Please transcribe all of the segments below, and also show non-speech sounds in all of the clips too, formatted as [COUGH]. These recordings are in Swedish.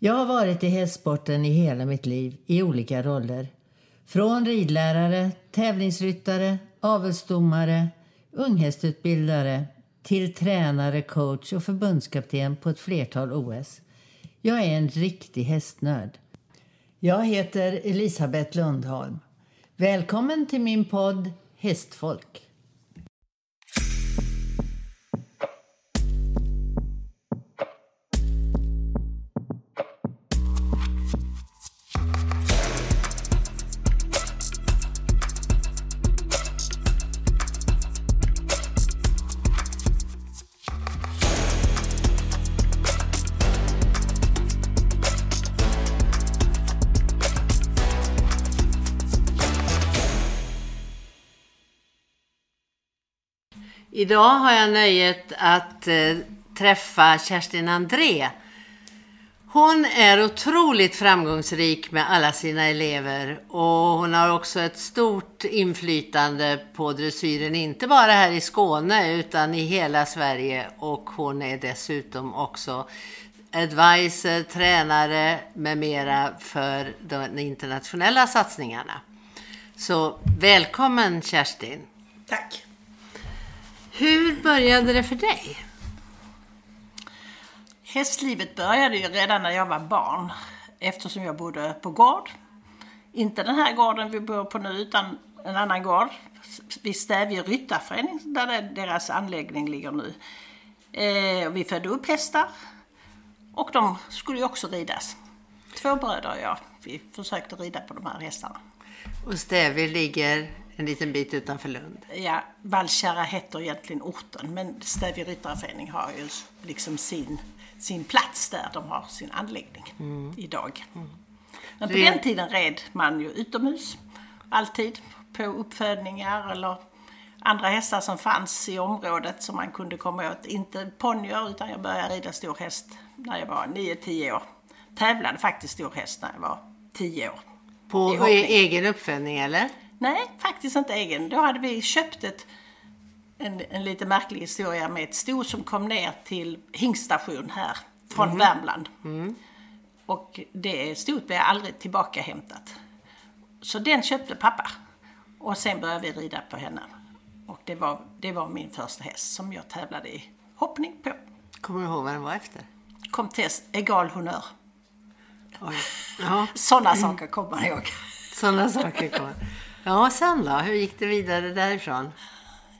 Jag har varit i hästsporten i hela mitt liv i olika roller. Från ridlärare, tävlingsryttare, avelsdomare, unghästutbildare till tränare, coach och förbundskapten på ett flertal OS. Jag är en riktig hästnörd. Jag heter Elisabeth Lundholm. Välkommen till min podd Hästfolk. Idag har jag nöjet att eh, träffa Kerstin André. Hon är otroligt framgångsrik med alla sina elever och hon har också ett stort inflytande på dressyren, inte bara här i Skåne utan i hela Sverige och hon är dessutom också advisor, tränare med mera för de internationella satsningarna. Så välkommen Kerstin! Tack! Hur började det för dig? Hästlivet började ju redan när jag var barn eftersom jag bodde på gård. Inte den här gården vi bor på nu utan en annan gård vid Stävje ryttarförening där deras anläggning ligger nu. Eh, vi födde upp hästar och de skulle ju också ridas. Två bröder och jag, vi försökte rida på de här hästarna. Och Stävje ligger en liten bit utanför Lund. Ja, Vallkärra heter egentligen orten men Stävje ryttarförening har ju liksom sin, sin plats där de har sin anläggning mm. idag. Mm. Men på Red... den tiden red man ju utomhus, alltid, på uppfödningar eller andra hästar som fanns i området som man kunde komma åt. Inte ponnyer utan jag började rida stor häst när jag var 9-10 år. Tävlade faktiskt stor häst när jag var 10 år. På egen uppfödning eller? Nej, faktiskt inte egen. Då hade vi köpt ett, en, en lite märklig historia med ett sto som kom ner till hingstation här från mm. Värmland. Mm. Och det stoet blev aldrig tillbaka hämtat. Så den köpte pappa. Och sen började vi rida på henne. Och det var, det var min första häst som jag tävlade i hoppning på. Kommer du ihåg vad den var efter? Komtess Egal Honör. [LAUGHS] Sådana saker kommer man ihåg. Sådana saker kommer Ja, sen då? Hur gick det vidare därifrån?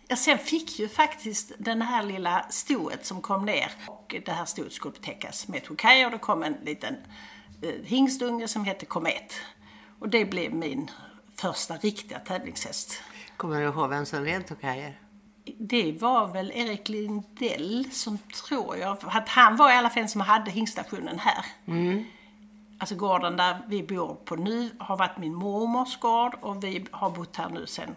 Ja, sen fick ju faktiskt den här lilla stoet som kom ner och det här stoet skulle betäckas med Tokaj och det kom en liten eh, hingstunge som hette Komet. Och det blev min första riktiga tävlingshäst. Kommer du ihåg vem som red Tokajer? Det var väl Erik Lindell som tror jag, att han var i alla fall som hade hingstationen här. Mm alltså gården där vi bor på nu har varit min mormors gård och vi har bott här nu sedan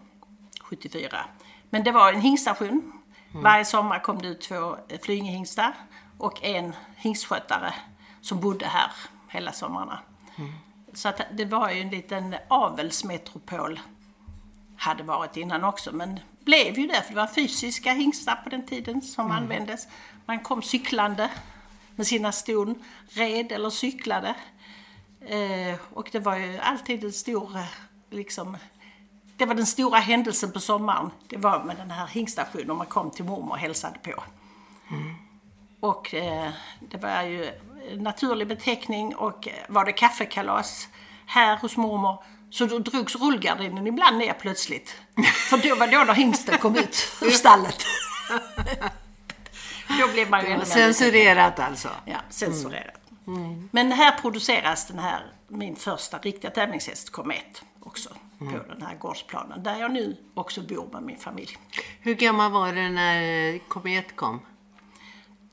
74. Men det var en hingststation. Mm. Varje sommar kom det ut två flynghingstar och en hingstskötare som bodde här hela sommarna. Mm. Så att det var ju en liten avelsmetropol. Hade varit innan också men blev ju det för det var fysiska hingstar på den tiden som mm. användes. Man kom cyklande med sina ston, red eller cyklade. Eh, och det var ju alltid en stor, liksom, det var den stora händelsen på sommaren. Det var med den här hingstationen man kom till mormor och hälsade på. Mm. Och eh, det var ju naturlig beteckning och eh, var det kaffekalas här hos mormor så då drogs rullgardinen ibland ner plötsligt. För då var då när hingsten kom ut ur stallet. [LAUGHS] då blev man ju Censurerat alltså? Ja, censurerat. Mm. Men här produceras den här, min första riktiga tävlingshäst, Komet, också mm. på den här gårdsplanen där jag nu också bor med min familj. Hur gammal var du när Komet kom?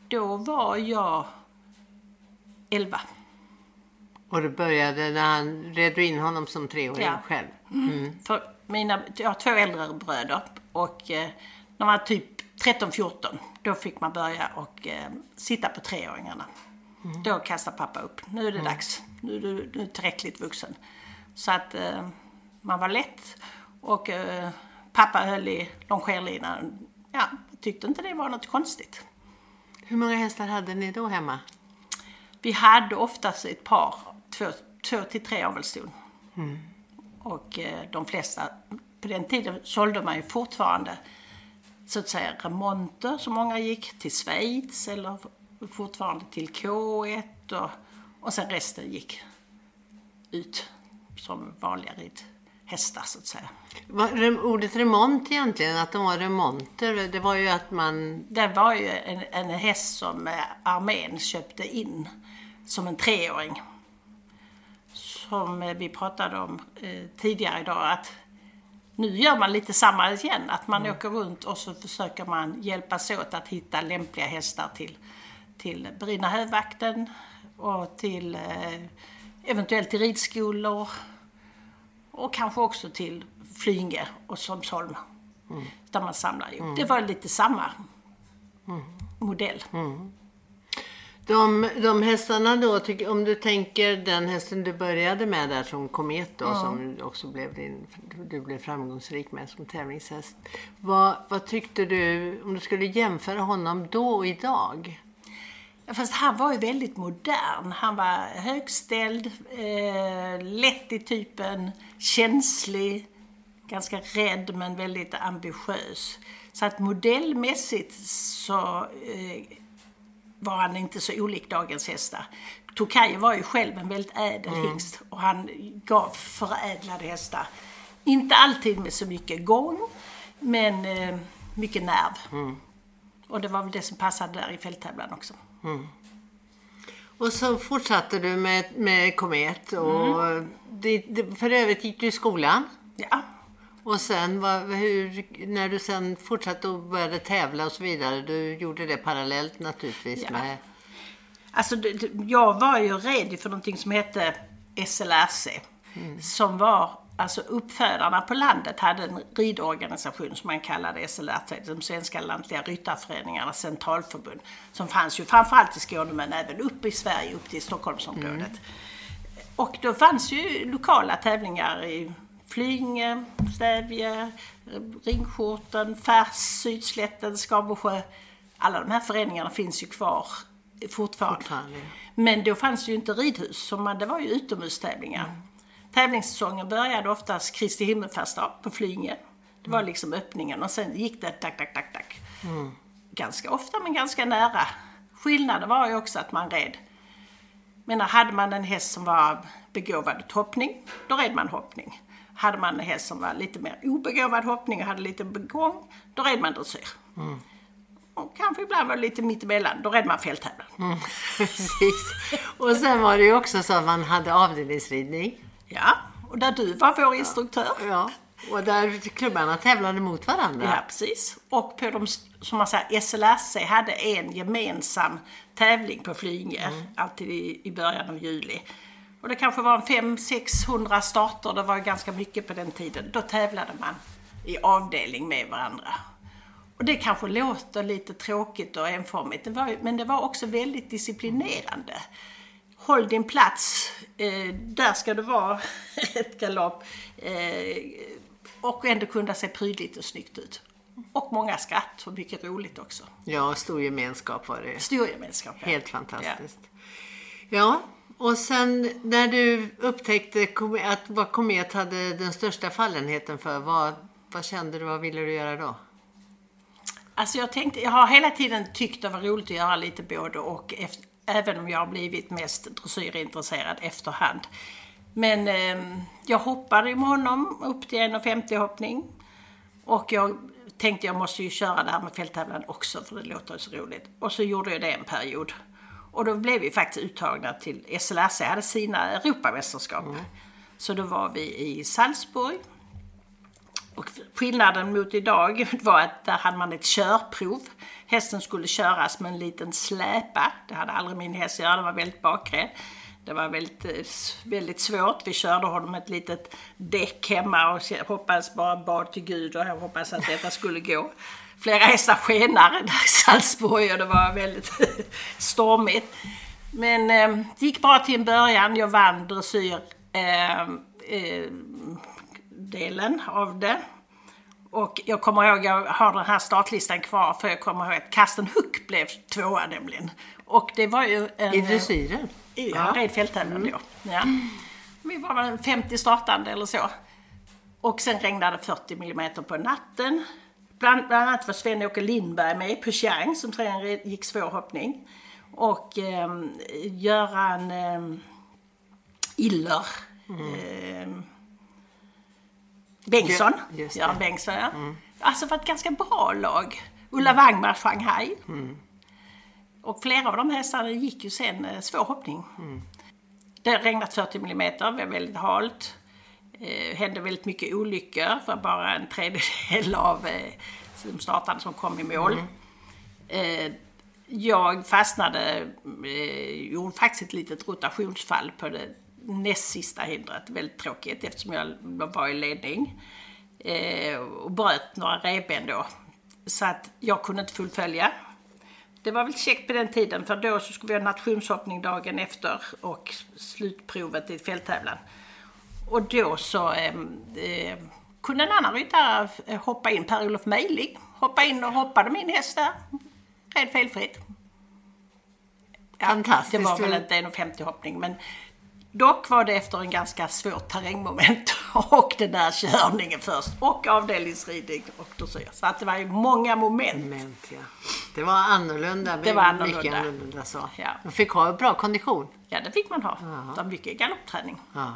Då var jag 11. Och du började när han, red du in honom som treåring ja. själv? Mm. mm. För mina, jag har två äldre bröder och eh, man var typ 13-14 då fick man börja och eh, sitta på treåringarna. Mm. Då kastar pappa upp. Nu är det mm. dags. Nu är du, du är tillräckligt vuxen. Så att eh, man var lätt och eh, pappa höll i longerlinan. Ja, tyckte inte det var något konstigt. Hur många hästar hade ni då hemma? Vi hade oftast ett par, två, två till tre avelston. Och eh, de flesta, på den tiden sålde man ju fortfarande så att säga remonter som många gick till Schweiz eller fortfarande till K1 och, och sen resten gick ut som vanliga ridhästar så att säga. Rem- Ordet remont egentligen, att de var remonter, det var ju att man... Det var ju en, en häst som eh, armén köpte in som en treåring. Som eh, vi pratade om eh, tidigare idag att nu gör man lite samma igen. Att man åker runt och så försöker man hjälpas åt att hitta lämpliga hästar till, till Brina högvakten och till eh, eventuellt till ridskolor och kanske också till Flyinge och Strömsholm. Där man samlar ihop. Det var lite samma modell. De, de hästarna då, om du tänker den hästen du började med där som Komet då, som också blev din, du blev framgångsrik med som tävlingshäst. Vad, vad tyckte du, om du skulle jämföra honom då och idag? Fast han var ju väldigt modern. Han var högställd, eh, lätt i typen, känslig, ganska rädd men väldigt ambitiös. Så att modellmässigt så eh, var han inte så olik dagens hästar. Tokaj var ju själv en väldigt ädel hingst och han gav förädlade hästar. Inte alltid med så mycket gång, men eh, mycket nerv. Och det var väl det som passade där i fälttävlan också. Och så fortsatte du med, med Komet och det, det, för övrigt gick du i skolan. Ja, Och sen, vad, hur, när du sen fortsatte och började tävla och så vidare, du gjorde det parallellt naturligtvis Ja. med... Alltså, det, jag var ju redo för någonting som hette SLRC. Som var, alltså uppfödarna på landet hade en ridorganisation som man kallade SLRC, de svenska lantliga ryttarföreningarnas centralförbund. Som fanns ju framförallt i Skåne men även uppe i Sverige, upp till Stockholmsområdet. Och då fanns ju lokala tävlingar i Flyinge, Stävje, Ringskjorten, Färs, Sydslätten, Skarbosjö. Alla de här föreningarna finns ju kvar fortfarande. Fortfarande. Men då fanns det ju inte ridhus, så man, det var ju utomhustävlingar. Tävlingssäsongen började oftast Kristi himmelfärdsdag på Flyinge. Det var liksom öppningen och sen gick det tack, tack, tack, tack. Ganska ofta men ganska nära. Skillnaden var ju också att man red men hade man en häst som var begåvad hoppning, då red man hoppning. Hade man en häst som var lite mer obegåvad hoppning och hade lite begång, då red man dressyr. Och kanske ibland var det lite mittemellan, då red man fälttävlan. [LAUGHS] Precis. Och sen var det ju också så att man hade avdelningsridning. Ja, och där du var vår instruktör. Ja. Och där klubbarna tävlade mot varandra. Ja, precis. Och på de, som man säger, SLRC hade en gemensam tävling på Flyinge, alltid i, i början av juli. Och det kanske var en 500-600 starter, det var ganska mycket på den tiden. Då tävlade man i avdelning med varandra. Och det kanske låter lite tråkigt och enformigt, men det var också väldigt disciplinerande. Håll din plats, eh, där ska du vara, [LAUGHS] ett galopp. Eh, och ändå kunna se prydligt och snyggt ut. Och många skratt och mycket roligt också. Ja, stor gemenskap var det. Stor gemenskap. ja. Helt fantastiskt. Ja, och sen när du upptäckte att vad Komet hade den största fallenheten för, vad, vad kände du, vad ville du göra då? Alltså jag tänkte, jag har hela tiden tyckt det var roligt att göra lite både och, efter, även om jag har blivit mest dressyrintressserad efterhand. Men eh, jag hoppade med honom upp till 1,50 hoppning. Och jag tänkte jag måste ju köra det här med fälttävlan också för det låter så roligt. Och så gjorde jag det en period. Och då blev vi faktiskt uttagna till SLRC, hade sina Europamästerskap. Så då var vi i Salzburg. Och skillnaden mot idag [LAUGHS] var att där hade man ett körprov. Hästen skulle köras med en liten släpa. Det hade aldrig min häst göra, den var väldigt bakrädd. Det var väldigt, eh, väldigt svårt. Vi körde honom med ett litet däck hemma och hoppades bara bad till Gud och jag hoppades att detta skulle gå. Flera hästar skenade där i Salzburg och det var väldigt [LAUGHS] stormigt. Men eh, det gick bra till en början. Jag vann dressyr eh, eh, delen av det. Och jag kommer ihåg, jag har den här startlistan kvar för jag kommer ihåg att Karsten Huck blev tvåa nämligen. Och det var ju en... I dressyren? Ja, red fälttävlan då. Ja. Vi var väl 50 startande eller så. Och sen regnade det 40 mm på natten. Bland, bland annat var Sven-Åke Lindberg med på Chang som tränare gick svårhoppning. Och eh, Göran eh, Iller. Eh, Bengtsson. Göran Bengtsson, ja. Alltså det var ett ganska bra lag. Ulla Wangmar, Shanghai. Och flera av de hästarna gick ju sen eh, svår hoppning. Det har regnat 40 mm, var väldigt halt. Eh, hände väldigt mycket olyckor, var bara en tredjedel av eh, de startande som kom i mål. Eh, jag fastnade, eh, gjorde faktiskt ett litet rotationsfall på det näst sista hindret. Väldigt tråkigt eftersom jag var i ledning. Eh, och bröt några revben då. Så att jag kunde inte fullfölja. Det var väl käckt på den tiden för då så skulle vi ha nationshoppning dagen efter och slutprovet i fälttävlan. Och då så eh, eh, kunde en annan ryttare eh, hoppa in, Per-Olof Mejling, hoppa in och hoppade min häst där. Red felfritt. Ja. Det var väl inte 1,50 hoppning men dock var det efter en ganska svårt terrängmoment [LAUGHS] och den där körningen först och avdelningsridning och dressyr. Så att det var ju många moment. Moment, ja. Det var annorlunda. Det var annorlunda. Mycket annorlunda så. Ja. De fick ha bra kondition. Ja, det fick man ha. Det var mycket galoppträning. Ja.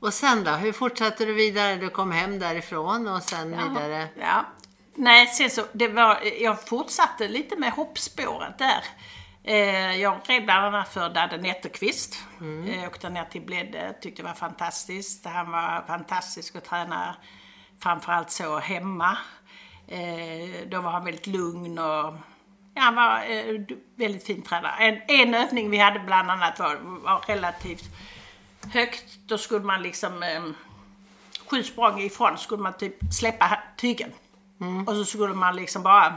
Och sen då? Hur fortsatte du vidare? Du kom hem därifrån och sen vidare? Ja. Nej, sen så, det var, jag fortsatte lite med hoppspåret där. Eh, jag red bland annat för Dadde Netterqvist. Mm. Eh, åkte ner till Bledde, tyckte det var fantastiskt. Han var fantastisk att träna, framförallt så hemma. Eh, då var han väldigt lugn och ja, han var eh, väldigt fin tränare. En, en övning vi hade bland annat var, var relativt högt. Då skulle man liksom eh, sju språng ifrån skulle man typ släppa tygen. Och så skulle man liksom bara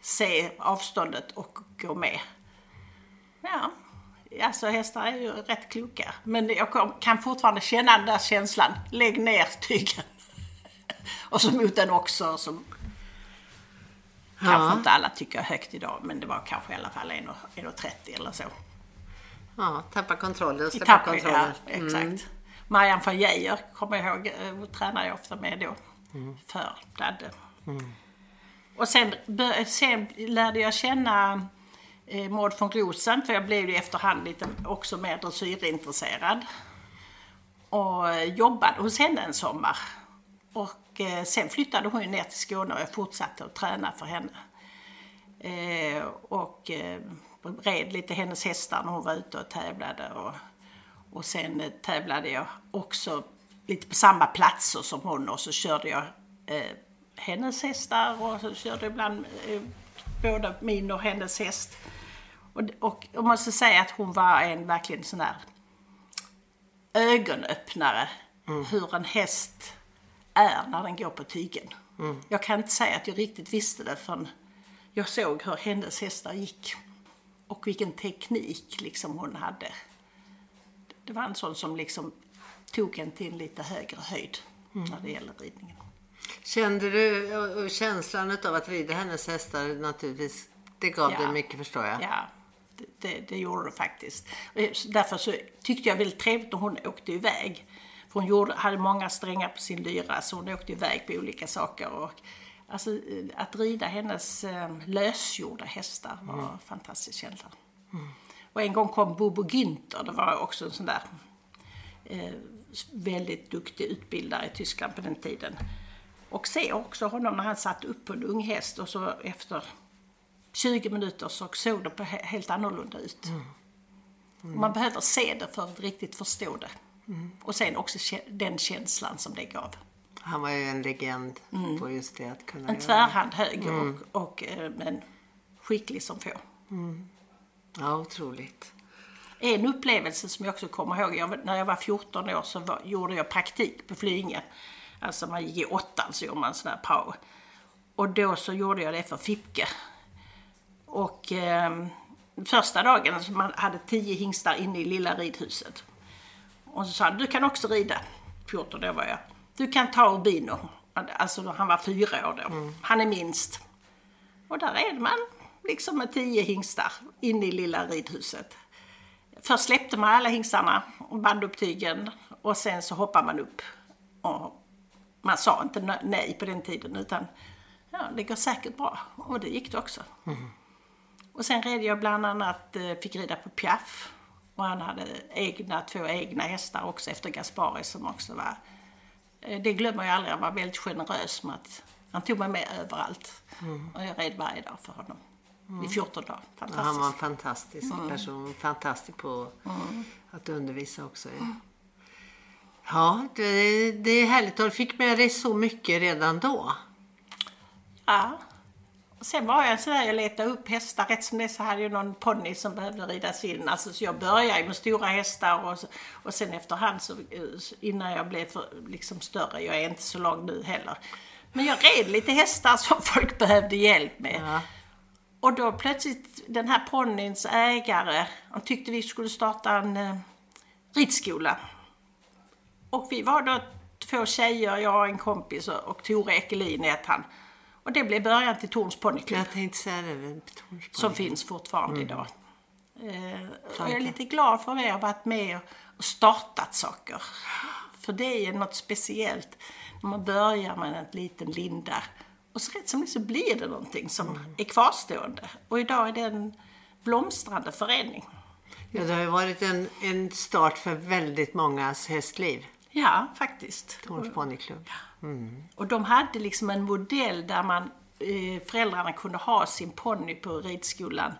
se avståndet och gå med. Ja, alltså hästar är ju rätt kloka. Men jag kan fortfarande känna den där känslan. Lägg ner tygen. [LAUGHS] och så mot den också som kanske inte alla tycker är högt idag. Men det var kanske i alla fall 1,30 eller så. Ja, tappa kontrollen, släppa tapp, ja, kontrollen. exakt. Mm. Marianne von Geijer kommer jag ihåg, eh, tränade jag ofta med då. Mm. För Dadde. Och sen, sen lärde jag känna eh, Maud von Rosen, för jag blev ju efterhand lite också mer dressyrintresserad. Och eh, jobbade hos henne en sommar. Och eh, sen flyttade hon ju ner till Skåne och jag fortsatte att träna för henne. Eh, och eh, red lite hennes hästar när hon var ute och tävlade. Och, och sen eh, tävlade jag också lite på samma platser som hon och så körde jag eh, hennes hästar och så körde jag ibland eh, både min och hennes häst. Och, och jag måste säga att hon var en verkligen sån där ögonöppnare. Hur en häst är när den går på tygen. Jag kan inte säga att jag riktigt visste det förrän jag såg hur hennes hästar gick. Och vilken teknik liksom hon hade. Det var en sån som liksom tog en till en lite högre höjd när det gäller ridningen. Kände du och- och känslan av att rida hennes hästar naturligtvis, det gav Ja. dig mycket förstår jag. Ja, det, det, gjorde det faktiskt. Eh, Därför så tyckte jag väldigt trevligt när hon åkte iväg. För hon gjorde, hade många strängar på sin lyra så hon åkte iväg på olika saker. Och, alltså, eh, att rida hennes eh, lösgjorda hästar var en fantastisk känsla. Och en gång kom Bobo Günther, det var också en sån där eh, väldigt duktig utbildare i Tyskland på den tiden. Och se också honom när han satt upp på en ung häst och så efter 20 minuter så såg det på helt annorlunda ut. Och Man behöver se det för att riktigt förstå det. Och sen också den känslan som det gav. Han var ju en legend på just det att kunna Mm. En tvärhand höger och, och eh, men skicklig som få. Ja, otroligt. En upplevelse som jag också kommer ihåg, jag, när jag var 14 år så var, gjorde jag praktik på Flyinge. Alltså man gick i åttan så gjorde man sån här prao. Och då så gjorde jag det för Fipke. Och eh, första dagen så man hade tio hingstar inne i lilla ridhuset. Och så sa han, du kan också rida. 14 år var jag. Du kan ta Urbino. Alltså han var fyra år då. Han är minst. Och där är man liksom med tio hingstar inne i lilla ridhuset. Först släppte man alla hingstarna och band upp tygen och sen så hoppade man upp. Och man sa inte nej på den tiden utan ja, det går säkert bra. Och det gick det också. Och sen red jag bland annat, eh, fick rida på Piaf. Och han hade egna, två egna hästar också efter Gaspari som också var... eh, Det glömmer jag aldrig, han var väldigt generös med att han tog mig med överallt. Och jag red varje dag för honom. I 14 dagar. Ja, han var en fantastisk person. Fantastisk på att undervisa också. Ja, ja det, det är härligt. Och du fick med dig så mycket redan då. Ja. Och sen var jag sådär, jag letade upp hästar. Rätt som det så hade jag någon ponny som behövde ridas in. Alltså, så jag började med stora hästar och, och sen efterhand så, innan jag blev för, liksom större, jag är inte så lång nu heller. Men jag red lite hästar som [LAUGHS] folk behövde hjälp med. Ja. Och då plötsligt, den här ponnyns ägare, han tyckte vi skulle starta en eh, ridskola. Och vi var då två tjejer, jag och en kompis och, och Tore Ekelin hette han. Och det blev början till Torns ponnyklubb. Jag tänkte säga det. Tornsborg. Som finns fortfarande idag. Eh, och jag är lite glad för att jag har varit med och startat saker. För det är något speciellt när man börjar med en liten linda. Och så rätt som det så blir det någonting som är kvarstående. Och idag är det en blomstrande förening. Ja, det har ju varit en, en start för väldigt mångas hästliv. Ja, faktiskt. Torns ponnyklubb. Och de hade liksom en modell där man, eh, föräldrarna kunde ha sin ponny på ridskolan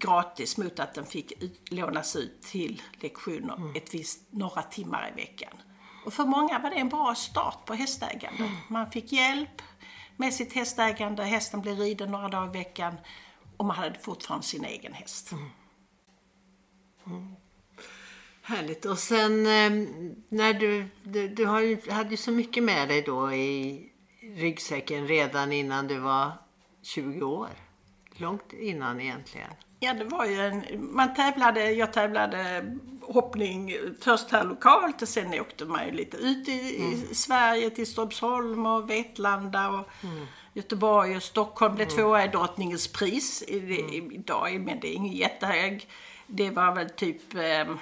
gratis mot att den fick ut, lånas ut till lektioner ett visst, några timmar i veckan. Och för många var det en bra start på hästägande. Man fick hjälp med sitt hästägande, hästen blev riden några dagar i veckan och man hade fortfarande sin egen häst. Härligt. Och sen eh, när du, du, du har ju, hade ju så mycket med dig då i ryggsäcken redan innan du var 20 år. Långt innan egentligen. Ja, det var ju en... Man tävlade, jag tävlade hoppning först här lokalt och sen åkte man ju lite ut i, i Sverige till Strömsholm och Vetlanda och Göteborg och Stockholm. Blev tvåa i Drottningens pris i, i, idag, men det är ingen jättehög. Det var väl typ eh,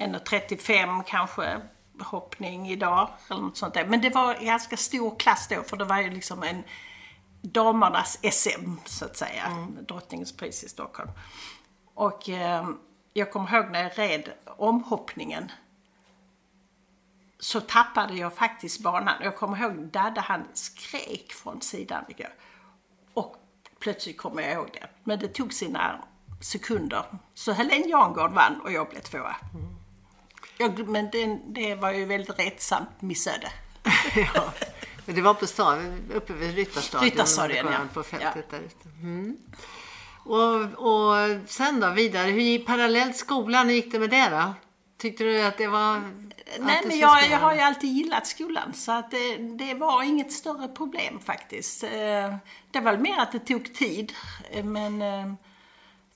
1,35 kanske hoppning idag eller något sånt där. Men det var en ganska stor klass då för det var ju liksom en damernas SM så att säga. Drottningens pris i Stockholm. Och eh, jag kommer ihåg när jag red omhoppningen så tappade jag faktiskt banan. Jag kommer ihåg Dadde han skrek från sidan. Och plötsligt kommer jag ihåg det. Men det tog sina sekunder. Så Helene Jangård vann och jag blev tvåa. Jag, men det, det var ju väldigt rättsamt missöde. [LAUGHS] ja. Men det var på stan, uppe vid Ryttarstadion. Ryttarstadion, ja. På fältet där ute. Mm. Och, och sen då vidare, hur gick parallellt skolan, hur gick det med det då? Tyckte du att det var Nej, men jag, jag har ju alltid gillat skolan så att det, det var inget större problem faktiskt. Eh, Det var mer att det tog tid. Eh, Men eh,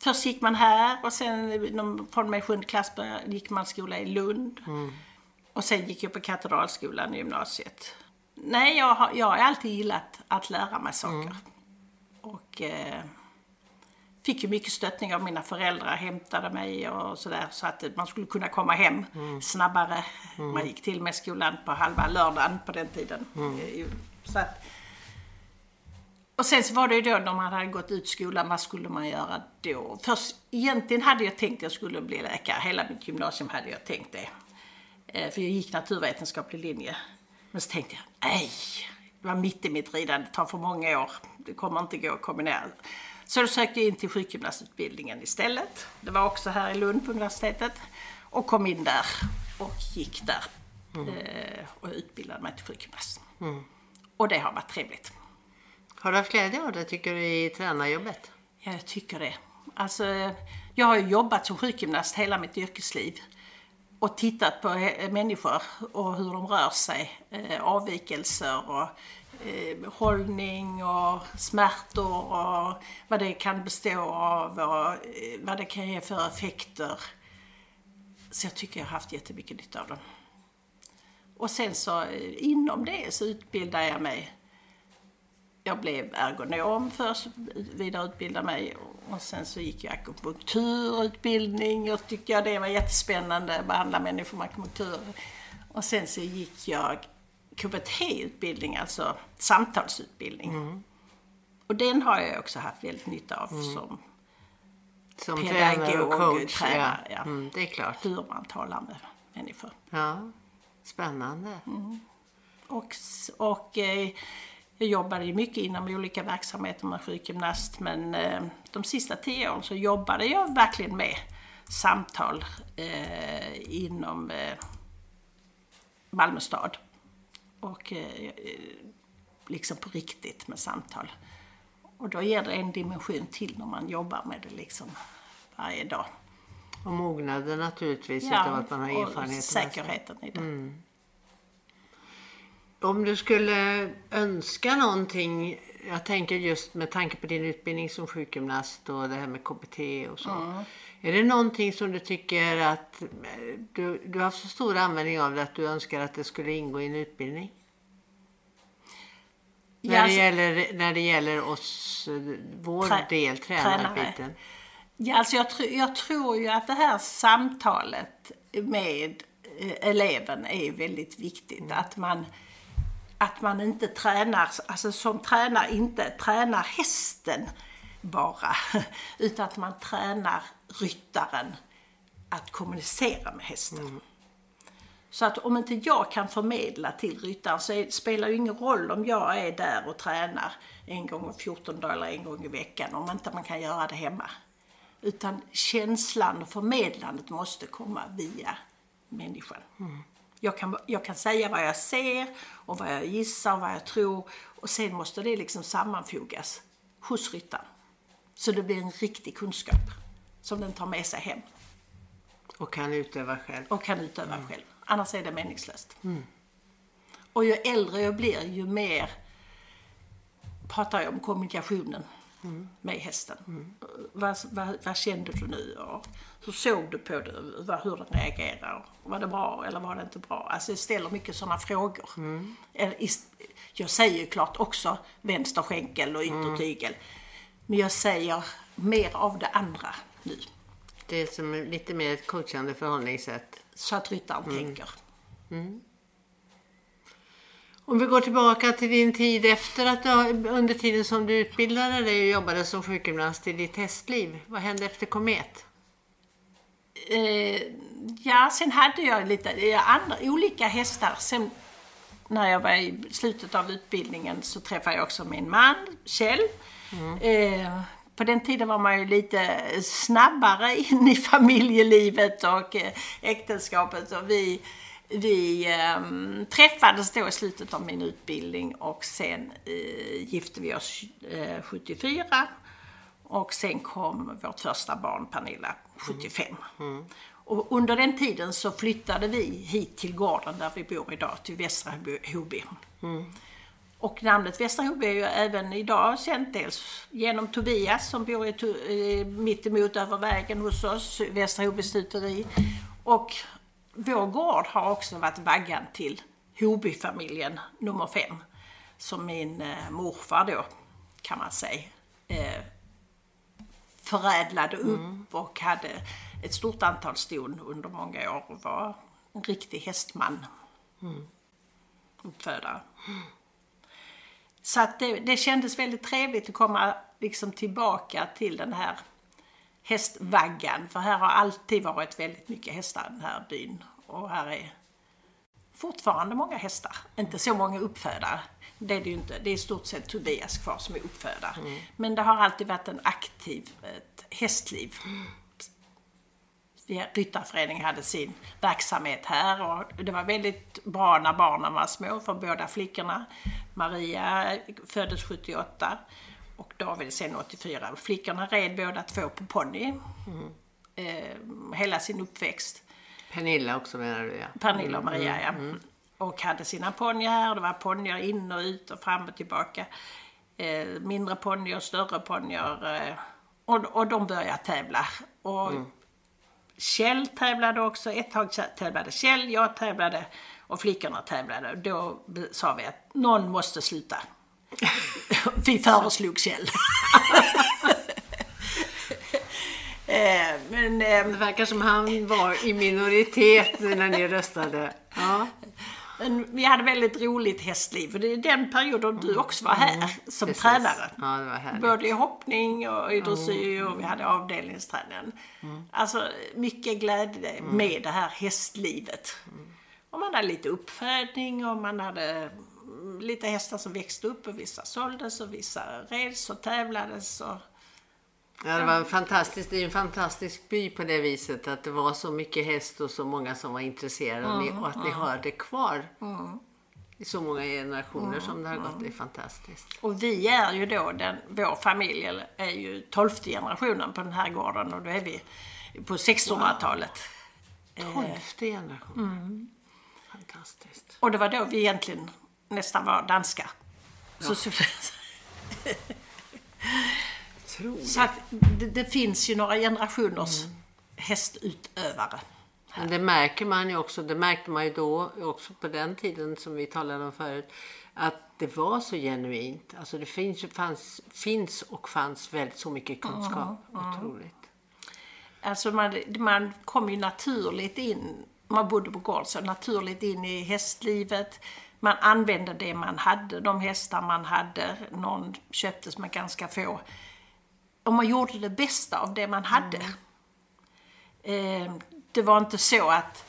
först gick man här och sen från med sjunde klass gick man skola i Lund. Och sen gick jag på Katedralskolan i gymnasiet. Nej, jag har, jag har alltid gillat att lära mig saker. Och eh, fick ju mycket stöttning av mina föräldrar, hämtade mig och sådär så att man skulle kunna komma hem snabbare. Man gick till med skolan på halva lördagen på den tiden. Eh, Så att, och sen så var det ju då när man hade gått ut skolan, vad skulle man göra då? Först, egentligen hade jag tänkt att jag skulle bli läkare. Hela mitt gymnasium hade jag tänkt det. Eh, För jag gick naturvetenskaplig linje. Men så tänkte jag, nej, det var mitt i mitt ridande, det tar för många år. Det kommer inte gå att kombinera. Så då sökte jag in till sjukgymnastutbildningen istället. Det var också här i Lund på universitetet. Och kom in där och gick där. Eh, Och utbildade mig till sjukgymnast. Och det har varit trevligt. Har du haft glädje av det tycker du i tränarjobbet? Ja, jag tycker det. Alltså, jag har ju jobbat som sjukgymnast hela mitt yrkesliv och tittat på människor och hur de rör sig. Eh, avvikelser och eh, hållning och smärtor och vad det kan bestå av och eh, vad det kan ge för effekter. Så jag tycker jag har haft jättemycket nytta av dem. Och sen så inom det så utbildar jag mig. Jag blev ergonom först, vidareutbildade mig och sen så gick jag akupunkturutbildning och tyckte jag det var jättespännande, behandla människor med akupunktur. Och sen så gick jag KBT-utbildning, alltså samtalsutbildning. Och den har jag också haft väldigt nytta av som Som pedagog tränare och coach. tränare, ja. Mm, det är klart. hur man talar med människor. Ja. Spännande. Och, s- och eh, jag jobbade ju mycket inom olika verksamheter med sjukgymnast men eh, de sista tio åren så jobbade jag verkligen med samtal eh, inom eh, Malmö stad. Och liksom på riktigt med samtal. Och då ger det en dimension till när man jobbar med det liksom varje dag. Och mognaden naturligtvis utav att man har och erfarenhet. sig. säkerheten i det. Om du skulle önska någonting, jag tänker just med tanke på din utbildning som sjukgymnast och det här med KBT och så. Är det någonting som du tycker att eh, du, du har haft så stor användning av det att du önskar att det skulle ingå i en utbildning? Ja, När, det alltså- gäller, när det gäller oss, eh, vår Trä- del, tränarbiten. Ja, alltså jag, tr- jag tror ju att det här samtalet med eh, eleven är väldigt viktigt. Att, man, att man inte tränar, alltså som tränare inte tränar hästen bara. [LAUGHS] Utan att man tränar ryttaren att kommunicera med hästen. Så att om inte jag kan förmedla till ryttaren så är, spelar det ingen roll om jag är där och tränar en gång i 14 dagar eller en gång i veckan om inte man kan göra det hemma. Utan känslan och förmedlandet måste komma via människan. Jag, kan, jag kan säga vad jag ser och vad jag gissar och vad jag tror och sen måste det liksom sammanfogas hos ryttaren. Så det blir en riktig kunskap som den tar med sig hem Och kan utöva själv. och kan utöva själv. Annars är det meningslöst. Och ju äldre jag blir, ju mer pratar jag om kommunikationen med hästen. Vad, vad, vad kände du nu? Och hur såg du på det? Vad, hur den reagerar? Var det bra eller var det inte bra? Alltså jag ställer mycket sådana frågor. Ist- Jag säger ju klart också vänster skänkel och yttertygel. Men jag säger mer av det andra nu. Det är som lite mer ett coachande förhållningssätt. Så att ryttaren tänker. Om vi går tillbaka till din tid efter att du, under tiden som du utbildade dig och jobbade som sjukgymnast i ditt hästliv. Vad hände efter Komet? Eh, ja, sen hade jag lite andra, olika hästar. Sen när jag var i slutet av utbildningen så träffade jag också min man, Kjell. Eh, på den tiden var man ju lite snabbare [LAUGHS] in i familjelivet och eh, äktenskapet. Och vi vi ehm, träffades då i slutet av min utbildning och sen eh, gifte vi oss eh, 74. Och sen kom vårt första barn, Pernilla, 75. Och under den tiden så flyttade vi hit till gården där vi bor idag, till Västra Hoby. Och namnet Västra Hoby är ju även idag känt dels genom Tobias som bor i, To- eh, mitt emot över vägen hos oss, Västra Hoby stuteri. Och vår gård har också varit vaggan till Hoby-familjen nummer fem. Som min eh, morfar då, kan man säga, eh, förädlade upp och hade ett stort antal ston under många år och var en riktig hästman. Uppfödare. Så att det, det kändes väldigt trevligt att komma liksom tillbaka till den här hästvaggan. För här har alltid varit väldigt mycket hästar i den här byn. Och här är fortfarande många hästar. Inte så många uppfödare. Det är det ju inte. Det är i stort sett Tobias kvar som är uppfödare. Men det har alltid varit en aktiv ett hästliv. Ryttarföreningen hade sin verksamhet här och det var väldigt bra när barnen var små för båda flickorna. Maria föddes 78 och David sen 84. Flickorna red båda två på ponny eh, hela sin uppväxt. Pernilla också menar du ja. Pernilla och Maria, ja. Och hade sina ponnyer här. Det var ponnyer in och ut och fram och tillbaka. Eh, mindre ponnyer, större ponnyer. Eh, och, och de började tävla. Och Kjell tävlade också. Ett tag tävlade Kjell, jag tävlade och flickorna tävlade. Då sa vi att någon måste sluta. Vi föreslog Kjell. [LAUGHS] Eh, men, eh, det verkar som han var i minoritet när ni röstade. Ja. Men vi hade väldigt roligt hästliv. För det är den perioden du också var här mm, som Precis. tränare. Ja, det var härligt. Både i hoppning och i dressyr mm. och vi hade avdelningsträningen. Mm. Alltså mycket glädje mm. med det här hästlivet. Mm. Och man hade lite uppfödning och man hade lite hästar som växte upp och vissa såldes och vissa reds och tävlades. Och Ja, det var en fantastisk, det är en fantastisk by på det viset att det var så mycket häst och så många som var intresserade mm, och att ni mm. har det kvar. Mm. I så många generationer mm, som det har gått. Det är fantastiskt. Och vi är ju då, den, vår familj är ju tolfte generationen på den här gården och då är vi på 1600-talet. Wow. Tolfte generationen. Mm. Fantastiskt. Och det var då vi egentligen nästan var danska. Ja. Så. [LAUGHS] Så att det, det, finns ju några generationers mm. hästutövare. Men det märker man ju också, det märkte man ju då också på den tiden som vi talade om förut, att det var så genuint. Alltså det finns, fanns, finns och fanns väldigt så mycket kunskap. Mm, Otroligt. Alltså man, man kom ju naturligt in, man bodde på gård, så naturligt in i hästlivet. Man använde det man hade, de hästar man hade. Någon köptes med ganska få och man gjorde det bästa av det man hade. Mm. Eh, det var inte så att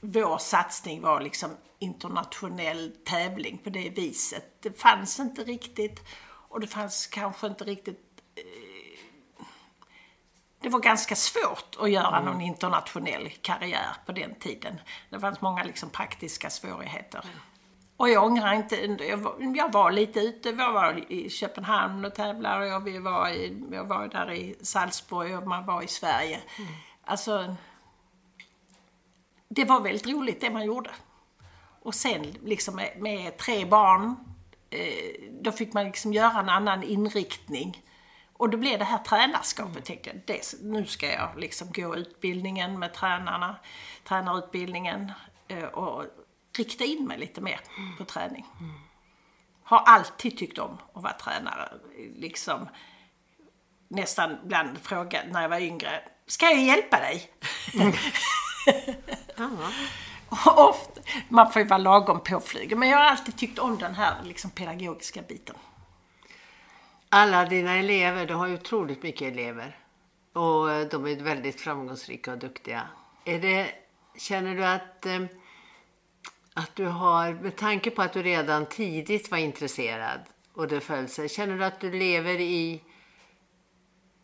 vår satsning var liksom internationell tävling på det viset. Det fanns inte riktigt och det fanns kanske inte riktigt eh, det var ganska svårt att göra mm. någon internationell karriär på den tiden. Det fanns många liksom praktiska svårigheter. Mm. Och jag ångrar inte, jag var, jag var lite ute, jag var i Köpenhamn och tävlade och vi var i, jag var där i Salzburg och man var i Sverige. Mm. Alltså, det var väldigt roligt det man gjorde. Och sen liksom med, med tre barn, eh, då fick man liksom göra en annan inriktning. Och då blev det här tränarskapet, mm. tänkte jag, det, nu ska jag liksom gå utbildningen med tränarna, tränarutbildningen. Eh, och rikta in mig lite mer mm. på träning. Mm. Har alltid tyckt om att vara tränare. Liksom nästan ibland frågat när jag var yngre, ska jag hjälpa dig? Mm. [LAUGHS] ofta, man får ju vara lagom påflygen, men jag har alltid tyckt om den här liksom, pedagogiska biten. Alla dina elever, du har ju otroligt mycket elever och de är väldigt framgångsrika och duktiga. Är det, känner du att eh, att du har, med tanke på att du redan tidigt var intresserad och det föll sig, känner du att du lever i,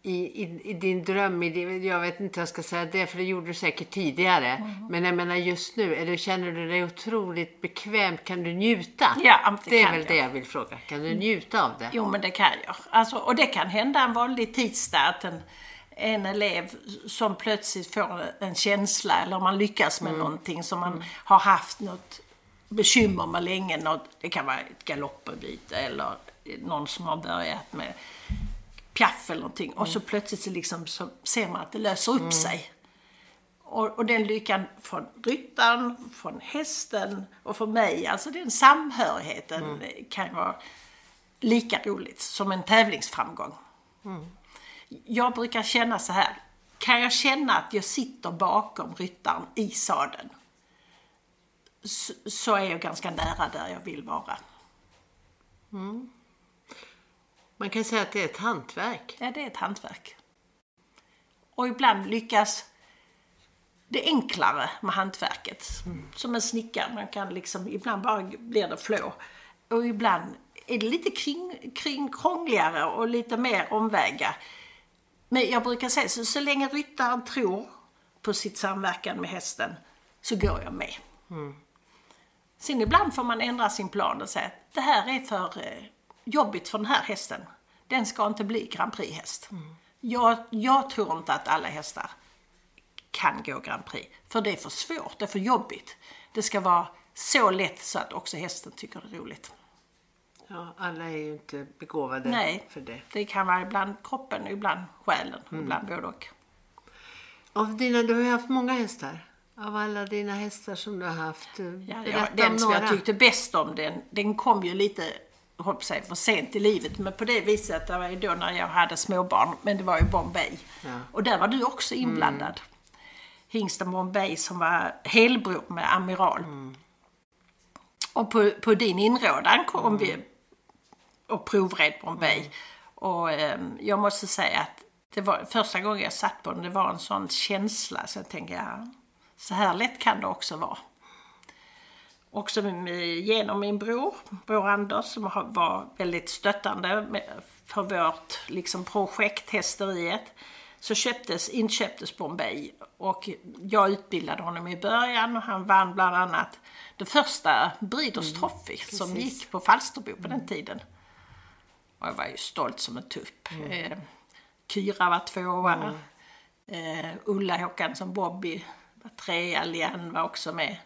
i, i, i din dröm, i din, jag vet inte hur jag ska säga det, för det gjorde du säkert tidigare. Mm. Men jag menar just nu, eller känner du dig otroligt bekvämt? Kan du njuta? Ja, det, det är väl jag. det jag vill fråga. Kan du njuta av det? Jo, men det kan jag. Alltså, och det kan hända en vanlig tisdag att en, en elev som plötsligt får en känsla eller man lyckas med mm. någonting som man mm. har haft något bekymmer med länge. Något, det kan vara ett galoppbyte eller någon som har börjat med piaff eller någonting. Mm. Och så plötsligt så, liksom, så ser man att det löser upp mm. sig. Och, och, den lyckan från ryttaren, från hästen och för mig, alltså den samhörigheten mm. kan vara lika roligt som en tävlingsframgång. Mm jag brukar känna så här. Kan jag känna att jag sitter bakom ryttaren i sadeln så, är jag ganska nära där jag vill vara. Mm. Man kan säga att det är ett hantverk. Ja, det är ett hantverk. Och ibland lyckas det enklare med hantverket. Mm. Som en snickare, man kan liksom, ibland bara blir det flå. Och ibland är det lite kring, kring krångligare och lite mer omvägar. Men jag brukar säga så, så länge ryttaren tror på sitt samverkan med hästen så går jag med. Mm. Sen ibland får man ändra sin plan och säga att det här är för eh, jobbigt för den här hästen. Den ska inte bli Grand Prix-häst. Mm. Jag, jag tror inte att alla hästar kan gå Grand Prix. För det är för svårt, det är för jobbigt. Det ska vara så lätt så att också hästen tycker det är roligt. Ja, alla är ju inte begåvade Nej, för det. det kan vara ibland kroppen ibland själen, mm. ibland både och. Av dina, du har ju haft många hästar. Av alla dina hästar som du har haft. eh, Ja, ja, den som jag några. tyckte bäst om, den, den kom ju lite hoppas sig, för sent i livet. Men på det viset, det var ju då när jag hade småbarn. Men det var ju Bombay. Ja. Och där var du också inblandad. Hingsten Bombay som var helbror med Amiral. Och på, på din inrådan kom vi och provred Bombay. Och ehm, jag måste säga att det var första gången jag satt på den, det var en sån känsla. Så jag tänkte, ja, så här lätt kan det också vara. Också med, genom min bror, bror Anders, som har- var väldigt stöttande för vårt liksom, projekt Hästeriet. Så köptes, inköptes Bombay och jag utbildade honom i början och han vann bland annat det första Breeders Trophy som precis. gick på Falsterbo på den tiden. Och jag var ju stolt som en tupp. Eh, Kyra var tvåa. Eh, Ulla Håkansson Bobby var trea. Lian var också med.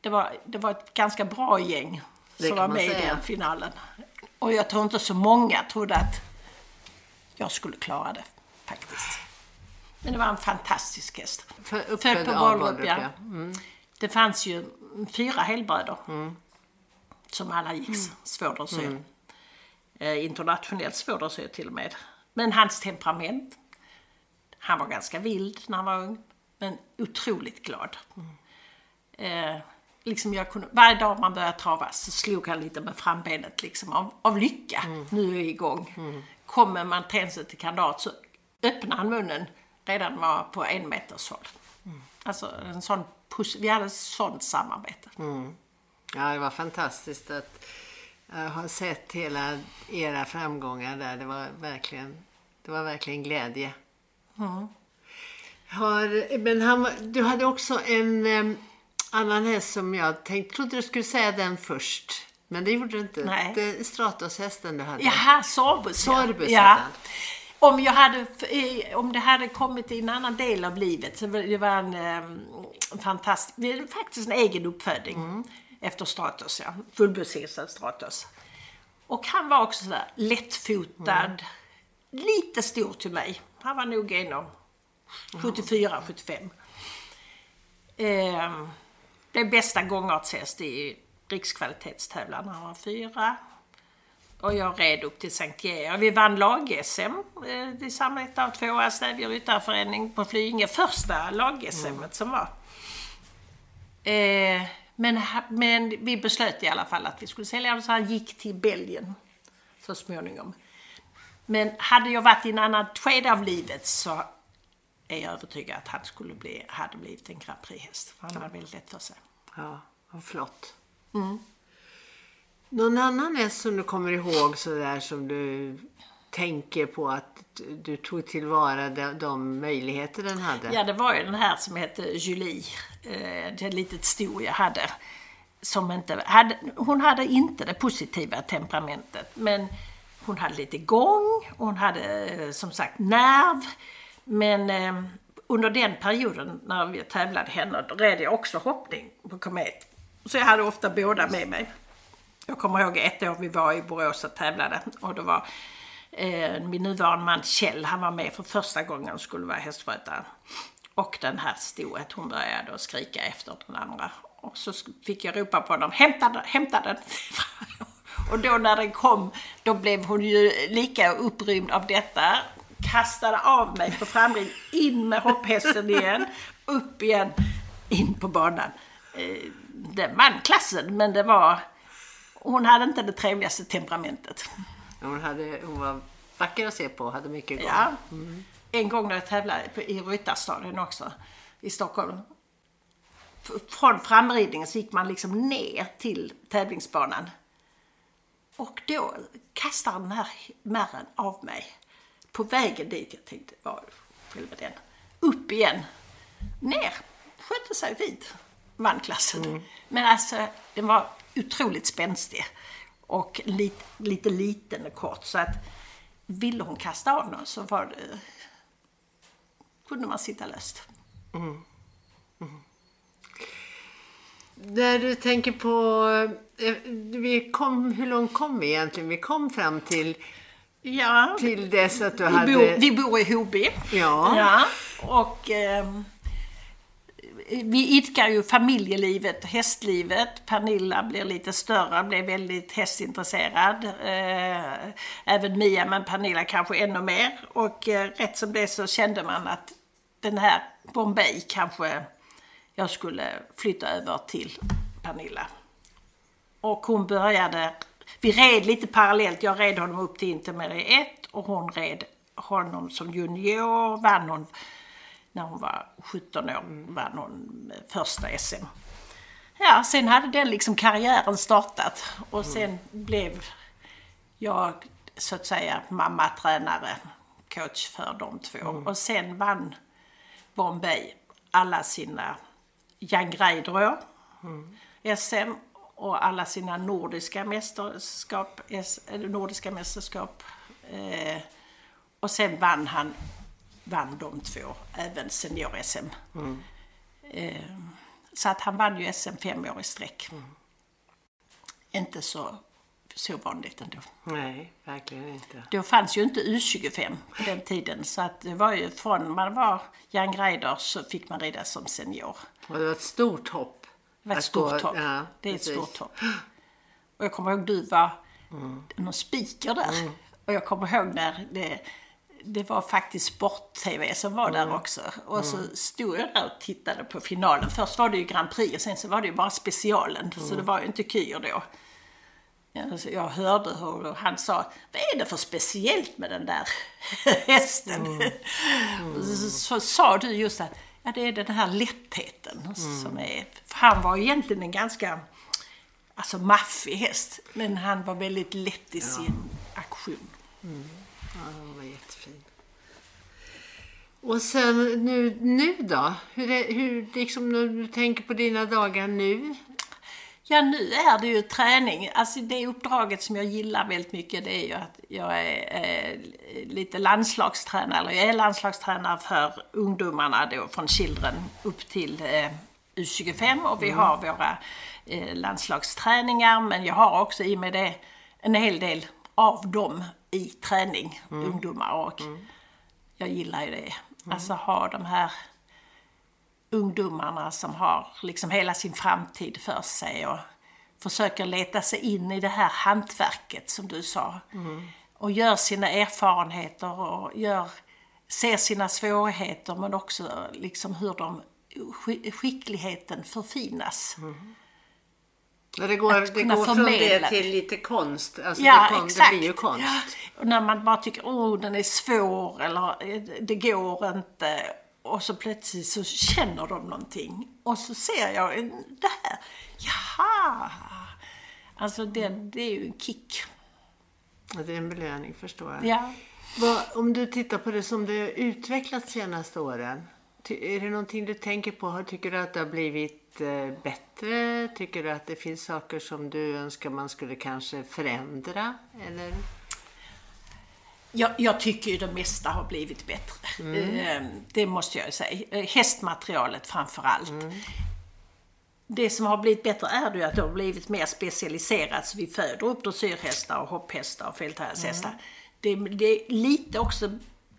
Det, var, det var ett ganska bra gäng Det som var med i säga. den finalen. Och jag tror inte så många trodde att jag skulle klara det faktiskt. Men det var en fantastisk häst. För- Född på av Bollrup, ja. Mm. Det fanns ju fyra helbröder som alla gick Mm. svårdressyr. Eh, internationellt svårdressyr till och med. Men hans temperament, han var ganska vild när han var ung, men otroligt glad. Eh, liksom jag kunde, varje dag man började trava så slog han lite med frambenet liksom, av, av lycka. Nu är jag igång. Kommer man tänset till kandidat så öppnar han munnen redan var på en meters håll. Alltså en sån vi hade ett sånt samarbete. Ja, det var fantastiskt att uh, ha sett hela era framgångar där. Det var verkligen, det var verkligen glädje. Har, men han, du hade också en em, annan häst som jag tänkte, trodde du skulle säga den först. Men det gjorde du inte. Nej. Det Stratos-hästen du hade. Jaha, Sorbus ja. Sorbus ja. Om, jag hade, om det hade kommit i en annan del av livet så det var en eh, fantastisk, det faktiskt en egen uppfödning Mm. Efter Stratos, ja. Fullbusshingsten Stratos. Och han var också sådär lättfotad, Mm. lite stor till mig. Han var nog 1,74, 75. Eh, det bästa gångartshäst i rikskvalitetstävlan. Han var fyra. Och jag red upp till Sankt Georg. Vi vann lag-SM eh, tillsammans av tvåa Stävje ryttarförening på Flyinge. Första lag-SM som var. Eh, men, men vi beslöt i alla fall att vi skulle sälja honom så han gick till Belgien så småningom. Men hade jag varit i en annan skede av livet så är jag övertygad att han skulle bli, hade blivit en Grand Prix-häst. För han hade väldigt lätt för sig. Ja, vad flott. Mm. Någon annan häst som du kommer ihåg sådär som du tänker på att du tog tillvara de, de möjligheter den hade? Ja, det var ju den här som hette Julie. Eh, det litet sto jag hade. Som inte hade, hon hade inte det positiva temperamentet. Men hon hade lite gång, hon hade eh, som sagt nerv. Men eh, under den perioden när vi tävlade henne, då red jag också hoppning på komet. Så jag hade ofta båda med mig. Jag kommer ihåg ett år vi var i Borås och tävlade och det var eh, min nuvarande man Kjell, han var med för första gången och skulle vara hästskötare. Och den här stoet, hon började skrika efter den andra. Och så fick jag ropa på honom, hämta den, hämta den. [LAUGHS] och då när den kom, då blev hon ju lika upprymd av detta. Kastade av mig på framrin, in med hopphästen igen, upp igen, in på banan. Eh, den vann klassen, men det var... Hon hade inte det trevligaste temperamentet. Hon, hade, hon var vacker att se på hade mycket gång. Ja. En gång när jag tävlade i Ryttarstaden också, i Stockholm. Från framridningen så gick man liksom ner till tävlingsbanan. Och då kastade den här märren av mig. På vägen dit, jag tänkte, vad själva den. Upp igen. Ner. Skötte sig fint. Vann klassen. Men alltså, den var otroligt spänstig. Och lite, lite liten och kort. Så att ville hon kasta av någon så var det, kunde man sitta löst. När du tänker på, eh, vi kom, hur långt kom vi egentligen? Vi kom fram till, Ja, till dess att du vi, hade... bor, vi bor i Hoby. Ja. ja. Och ehm, vi idkar ju familjelivet, hästlivet. Pernilla blir lite större, blir väldigt hästintresserad. Eh, även Mia, men Pernilla kanske ännu mer. Och eh, rätt som det så kände man att den här Bombay kanske jag skulle flytta över till Pernilla. Och hon började, vi red lite parallellt. Jag red honom upp till Intermedia 1 och hon red honom som junior, vann hon när hon var 17 år, vann hon första SM. Ja, sen hade den liksom karriären startat och sen blev jag så att säga mamma, tränare, coach för de två. Och sen vann Bombay alla sina Jan Greider SM och alla sina nordiska mästerskap, eller nordiska mästerskap. Eh, och sen vann han, vann de två, även senior-SM. Eh, så att han vann ju SM fem år i sträck. Inte så, så vanligt ändå. Nej, verkligen inte. Då fanns ju inte U25 på den tiden. Så att det var ju från man var Jan Greider så fick man rida som senior. Och det var ett stort hopp. Det var ett stort hopp. Ja, det är ett stort hopp. Och jag kommer ihåg du var någon speaker där. Mm. Och jag kommer ihåg när det, det var faktiskt Sport-TV som var Mm. där också. Och så stod jag där och tittade på finalen. Först var det ju Grand Prix och sen så var det ju bara specialen. Så Mm. det var ju inte kyor då. Ja, så Jag hörde hur han sa, vad är det för speciellt med den där [LAUGHS] hästen? Mm. Och så, så sa du just att ja, det är den här lättheten som är... För han var egentligen en ganska alltså, maffig häst, men han var väldigt lätt i sin aktion. Ja, den var jättefin. Och sen nu, nu då? Hur, är, hur liksom när du tänker på dina dagar nu? Ja, nu är det ju träning. Alltså det uppdraget som jag gillar väldigt mycket det är ju att jag är eh, lite landslagstränare, eller jag är landslagstränare för ungdomarna då från Children upp till eh, U25 och vi har våra eh, landslagsträningar men jag har också i med det en hel del av dem i träning, ungdomar och jag gillar ju det. Alltså ha de här ungdomarna som har liksom hela sin framtid för sig och försöker leta sig in i det här hantverket som du sa. Och gör sina erfarenheter och gör, ser sina svårigheter men också liksom hur de sk- skickligheten förfinas. Ja, det går, Att det går från det till lite konst. Alltså Ja, det, kom, exakt. det blir ju konst. Ja. Och när man bara tycker oh den är svår eller eh, det går inte. Och så plötsligt så känner de någonting. Och så ser jag det här. Jaha! Alltså det, det är ju en kick. Ja, det är en belöning förstår jag. Ja. Vad, om du tittar på det som det har utvecklats senaste åren. Är det någonting du tänker på? Tycker du att det har blivit eh, bättre? Tycker du att det finns saker som du önskar man skulle kanske förändra? Eller? Jag, jag tycker det mesta har blivit bättre. Eh, Det måste jag säga. Eh, Hästmaterialet framför allt. Det som har blivit bättre är ju att det har blivit mer specialiserat. Så vi föder upp dressyrhästar och hopphästar och fälttävlingshästar. Det, det är lite också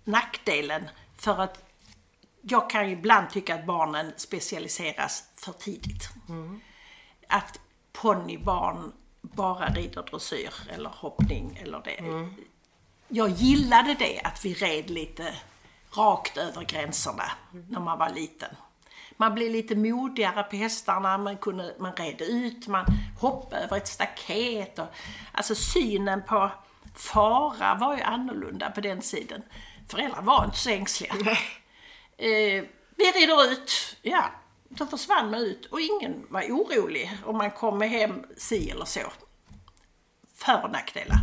nackdelen för att jag kan ju ibland tycka att barnen specialiseras för tidigt. Att ponnybarn bara rider dressyr eller hoppning eller det. Jag gillade det att vi red lite rakt över gränserna när man var liten. Man blev lite modigare på hästarna, man, kunde, man red ut, man hoppade över ett staket. Och, alltså synen på fara var ju annorlunda på den tiden. Föräldrar var inte så ängsliga. Eh, vi rider ut, ja. Då försvann man ut och ingen var orolig om man kom hem si eller så. För och nackdelar.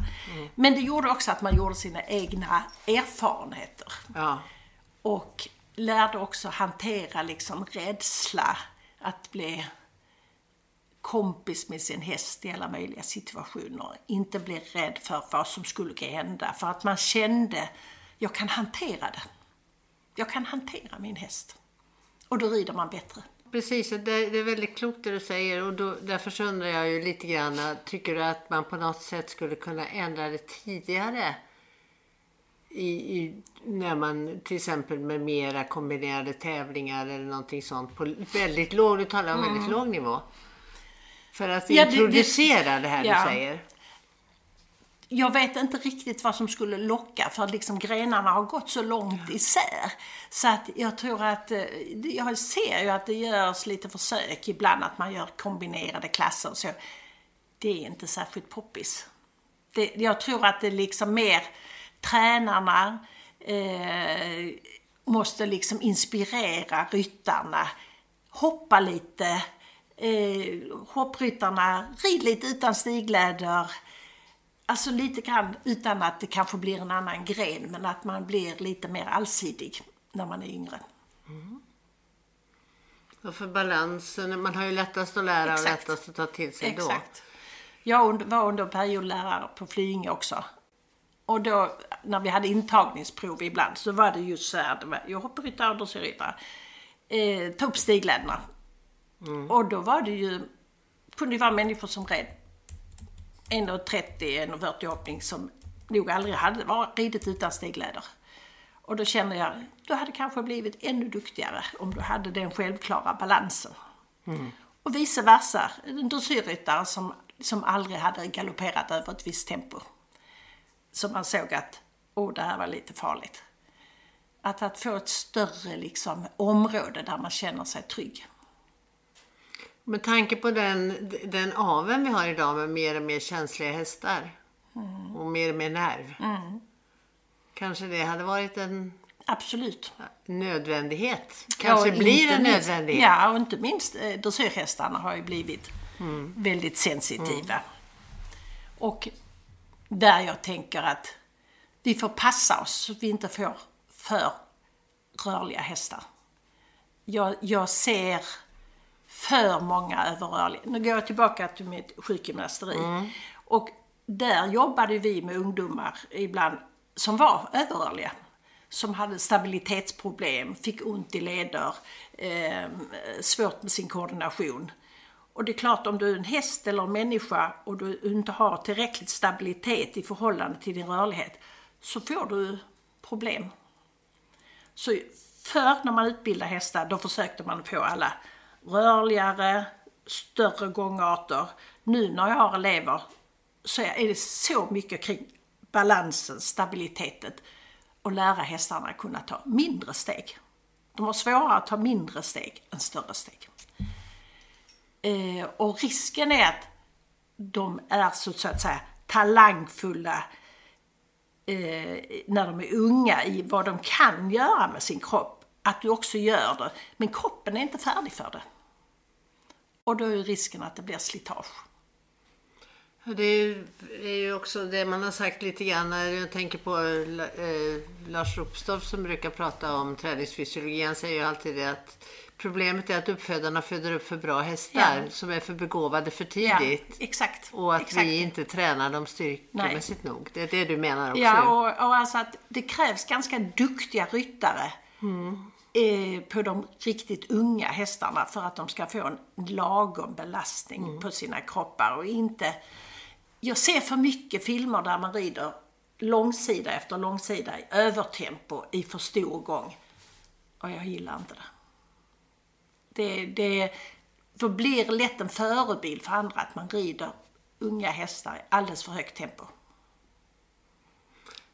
Men det gjorde också att man gjorde sina egna erfarenheter. Ja. Och lärde också hantera liksom rädsla, att bli kompis med sin häst i alla möjliga situationer. Inte bli rädd för vad som skulle kunna hända. För att man kände, jag kan hantera det. Jag kan hantera min häst. Och då rider man bättre. Precis, det, det är väldigt klokt det du säger och då, därför så undrar jag ju lite grann, tycker du att man på något sätt skulle kunna ändra det tidigare? i, i, när man till exempel med mera kombinerade tävlingar eller någonting sånt på väldigt låg, nu talar om väldigt låg nivå. För att Ja, det- det- introducera det, här ja. du säger. Jag vet inte riktigt vad som skulle locka för liksom grenarna har gått så långt isär. Så att jag tror att, eh, jag ser ju att det görs lite försök ibland att man gör kombinerade klasser och så. Det är inte särskilt poppis. Det, jag tror att det liksom mer tränarna eh, måste liksom inspirera ryttarna. Hoppa lite, eh, hoppryttarna, rid lite utan stigläder. Alltså lite grann utan att det kanske blir en annan gren, men att man blir lite mer allsidig när man är yngre. Och för balansen, man har ju lättast att lära och Exakt. lättast att ta till sig då. Exakt. Jag und- var under en period lärare på Flyinge också. Och då, när vi hade intagningsprov ibland, så var det just så här, det var, jag hoppryttare och dressyrryttare. Eh, ta upp stigläderna. Och då var det ju, kunde det vara människor som red 1,30, 1,40 hoppning som nog aldrig hade ridit utan stigläder. Och då kände jag, du hade kanske blivit ännu duktigare om du hade den självklara balansen. Och vice versa, en dressyrryttare som, som aldrig hade galopperat över ett visst tempo. Så man såg att, åh, det här var lite farligt. Att, att få ett större liksom, område där man känner sig trygg. Med tanke på den, den aveln vi har idag med mer och mer känsliga hästar och mer och mer nerv. Kanske det hade varit en Absolut. nödvändighet. Kanske Ja, blir en minst- nödvändighet. Ja, och inte minst eh, dressyrhästarna har ju blivit väldigt sensitiva. Och där jag tänker att vi får passa oss så att vi inte får för rörliga hästar. Jag, jag ser för många överrörliga. Nu går jag tillbaka till mitt sjukgymnasteri. Och där jobbade vi med ungdomar ibland som var överrörliga. Som hade stabilitetsproblem, fick ont i leder, eh, svårt med sin koordination. Och det är klart om du är en häst eller en människa och du inte har tillräckligt stabilitet i förhållande till din rörlighet så får du problem. Så förr när man utbildade hästar då försökte man få alla rörligare, större gångarter. Nu när jag har elever så är det så mycket kring balansen, stabiliteten och lära hästarna att kunna ta mindre steg. De har svårare att ta mindre steg än större steg. Eh, och risken är att de är så, så att säga talangfulla eh, när de är unga i vad de kan göra med sin kropp. Att du också gör det. Men kroppen är inte färdig för det. Och då är risken att det blir slitage. Ja, Det är ju, också det man har sagt lite grann. när Jag tänker på eh, Lars Ropstorff som brukar prata om träningsfysiologi. Han säger ju alltid det att problemet är att uppfödarna föder upp för bra hästar Ja. som är för begåvade för Ja, tidigt. exakt. Och att exakt. vi inte tränar dem styrkemässigt nog. Det är det du menar också. Ja, och, och alltså att det krävs ganska duktiga ryttare eh, på de riktigt unga hästarna för att de ska få en lagom belastning på sina kroppar och inte... Jag ser för mycket filmer där man rider långsida efter långsida i övertempo i för stor gång. Och jag gillar inte det. Det, det då blir lätt en förebild för andra att man rider unga hästar i alldeles för högt tempo.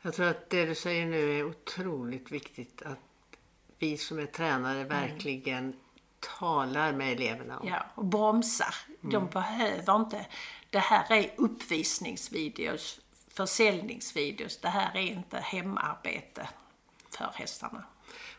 Jag tror att det du säger nu är otroligt viktigt. Att vi som är tränare verkligen talar med eleverna om. Ja, och bromsar. De behöver inte... Det här är uppvisningsvideos, försäljningsvideos. Det här är inte hemarbete för hästarna.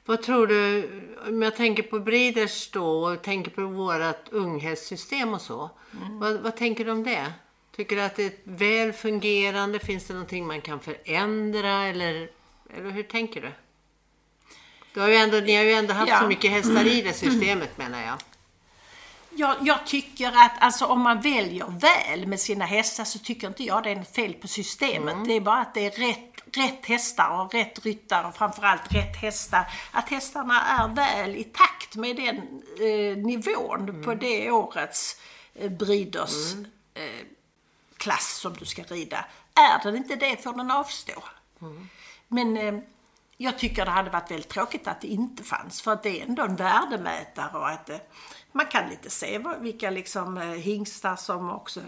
Vad tror du, om jag tänker på Breeders då och tänker på vårat unghästsystem och så. Vad, vad tänker du om det? Tycker du att det är väl fungerande? Finns det någonting man kan förändra eller, eller hur tänker du? Du har ju ändå, ni har ju ändå haft Ja. så mycket hästar i det systemet menar jag. Jag, jag tycker att alltså, om man väljer väl med sina hästar så tycker inte jag det är något fel på systemet. Det är bara att det är rätt, rätt hästar och rätt ryttare och framförallt rätt hästar. Att hästarna är väl i takt med den eh, nivån på det årets eh, Breeders eh, klass som du ska rida. Är den inte det får den avstå. Men eh, jag tycker det hade varit väldigt tråkigt att det inte fanns. För att det är ändå en värdemätare och att eh, man kan lite se vilka liksom, eh, hingstar som också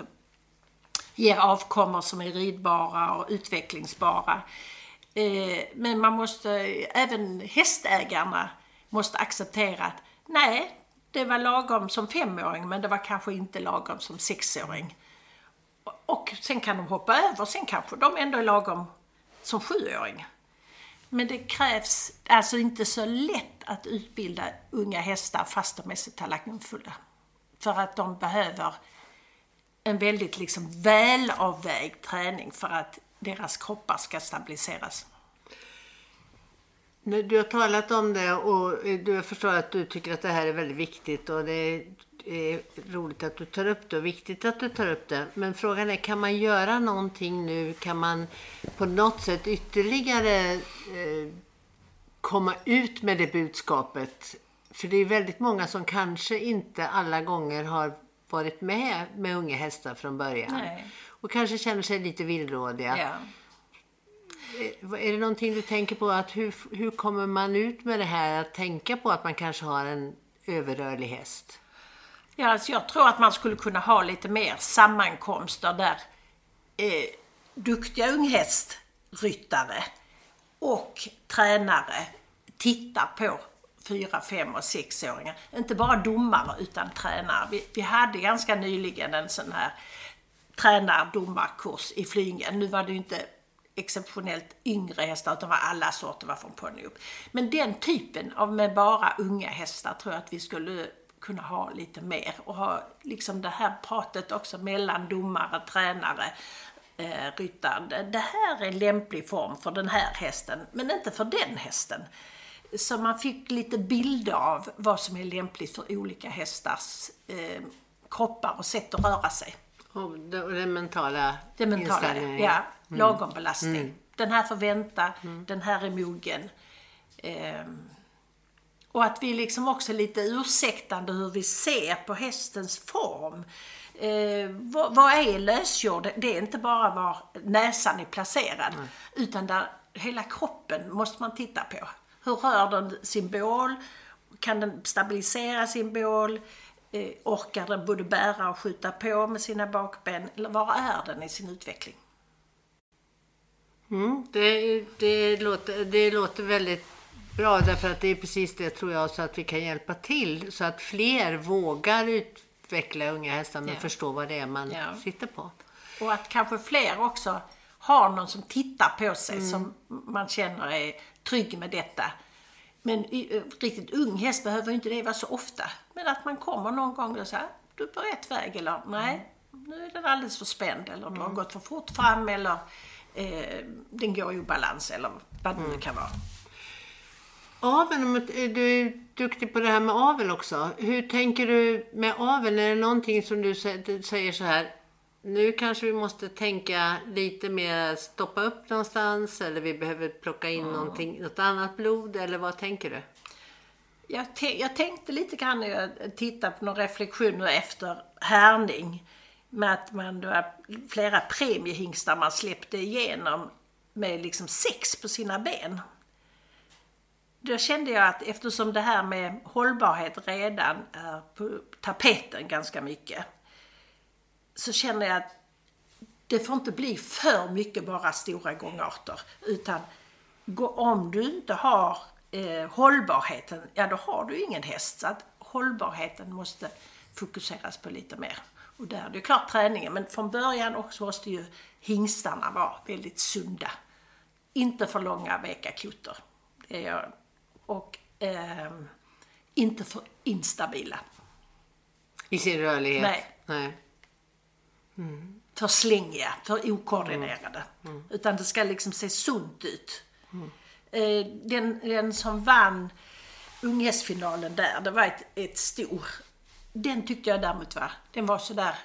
ger avkommor som är ridbara och utvecklingsbara. Eh, men man måste, även hästägarna måste acceptera att nej, det var lagom som femåring men det var kanske inte lagom som sexåring. Och sen kan de hoppa över, sen kanske de ändå är lagom som sjuåring. Men det krävs alltså inte så lätt att utbilda unga hästar fast de är så talangfulla. För att de behöver en väldigt liksom välavvägd träning för att deras kroppar ska stabiliseras. Du har talat om det och du förstår att du tycker att det här är väldigt viktigt och det är roligt att du tar upp det och viktigt att du tar upp det. Men frågan är, kan man göra någonting nu? Kan man på något sätt ytterligare eh, komma ut med det budskapet? För det är väldigt många som kanske inte alla gånger har varit med med unga hästar från början. Nej. Och kanske känner sig lite villrådiga. Ja. Eh, Är det någonting du tänker på? att hur, hur kommer man ut med det här? Att tänka på att man kanske har en överrörlig häst? Ja, alltså jag tror att man skulle kunna ha lite mer sammankomster där eh, duktiga unghästryttare och tränare tittar på fyra, fem och sexåringar. Inte bara domare utan tränare. Vi, vi hade ganska nyligen en sån här tränardomarkurs i Flyingen. Nu var det ju inte exceptionellt yngre hästar utan var alla sorter var från ponny upp. Men den typen av med bara unga hästar tror jag att vi skulle kunna ha lite mer och ha liksom det här pratet också mellan domare, tränare, eh, ryttare. Det- här är en lämplig form för den här hästen men inte för den hästen. Så man fick lite bilder av vad som är lämpligt för olika hästars eh, kroppar och sätt att röra sig. Och den mentala Det mentala, ja. Lagom belastning. Den här får vänta, den här är mogen. Ehm, och att vi liksom också är lite ursäktande hur vi ser på hästens form. Eh, vad, vad är lösjord? Det är inte bara var näsan är placerad. Utan där hela kroppen måste man titta på. Hur rör den sin bål? Kan den stabilisera sin bål? Eh, orkar den både bära och skjuta på med sina bakben? Eller var är den i sin utveckling? Mm, det, det, låter, det låter väldigt bra därför att det är precis det tror jag så att vi kan hjälpa till så att fler vågar utveckla unga hästar men Ja. förstå vad det är man Ja. sitter på. Och att kanske fler också har någon som tittar på sig som man känner är trygg med detta. Men eh, riktigt ung häst behöver inte det vara så ofta. Men att man kommer någon gång och säger du är på rätt väg eller nej, nu är den alldeles för spänd eller du har gått för fort fram eller eh, den går i obalans eller vad det nu kan vara. Aveln, om du är duktig på det här med avel också. Hur tänker du med aveln? Är det någonting som du sä- du säger så här, nu kanske vi måste tänka lite mer, stoppa upp någonstans eller vi behöver plocka in någonting, något annat blod eller vad tänker du? Jag, jag tänkte lite grann när jag tittade på några reflektioner efter härning med att man, det var flera premiehingstar man släppte igenom med liksom sex på sina ben. Då kände jag att eftersom det här med hållbarhet redan är på tapeten ganska mycket så känner jag att det får inte bli för mycket bara stora gångarter. Utan om du inte har eh, hållbarheten, ja då har du ingen häst. Så att hållbarheten måste fokuseras på lite mer. Och där är det ju klart träningen, men från början också måste ju hingstarna vara väldigt sunda. Inte för långa veka kotor. Det är jag. Och ehm, inte för instabila. I sin rörlighet? Nej. Nej. för slängiga, för okoordinerade. Utan det ska liksom se sunt ut. Eh, Den, den som vann unghästfinalen där, det var ett, ett stor. Den tyckte jag däremot var, den var sådär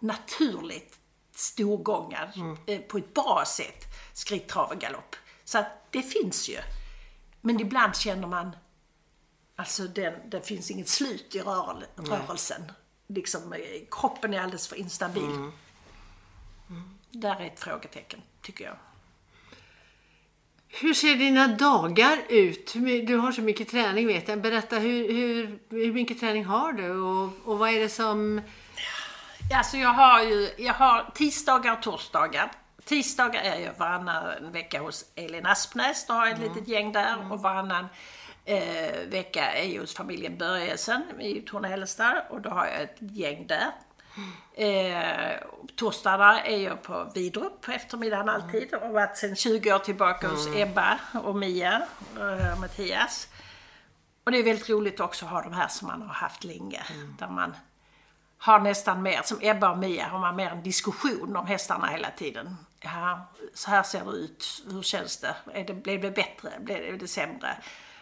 naturligt storgångad eh, på ett bra sätt. Skritt, trav och galopp. Så att det finns ju. Men ibland känner man, alltså den, det finns inget slut i rörel, rörelsen. Liksom, eh, kroppen är alldeles för instabil. Där är ett frågetecken, tycker jag. Hur ser dina dagar ut? Du har så mycket träning vet jag. Berätta hur, hur, hur mycket träning har du och, och vad är det som... Alltså jag har ju, jag har tisdagar och torsdagar. Tisdagar är jag varannan vecka hos Elin Aspnäs, då har jag ett litet gäng där. Och varannan eh, vecka är jag hos familjen Börjesen i Torne-Hällestad och då har jag ett gäng där. Eh, torsdagar är jag på Vidrup på eftermiddagen alltid och har varit sedan 20 år tillbaka hos Ebba och Mia och och Mattias. Och det är väldigt roligt också att ha de här som man har haft länge. Där man har nästan mer, som Ebba och Mia, har man mer en diskussion om hästarna hela tiden. Ja, så här ser det ut, hur känns det? Är det blev det bättre? Blev det sämre?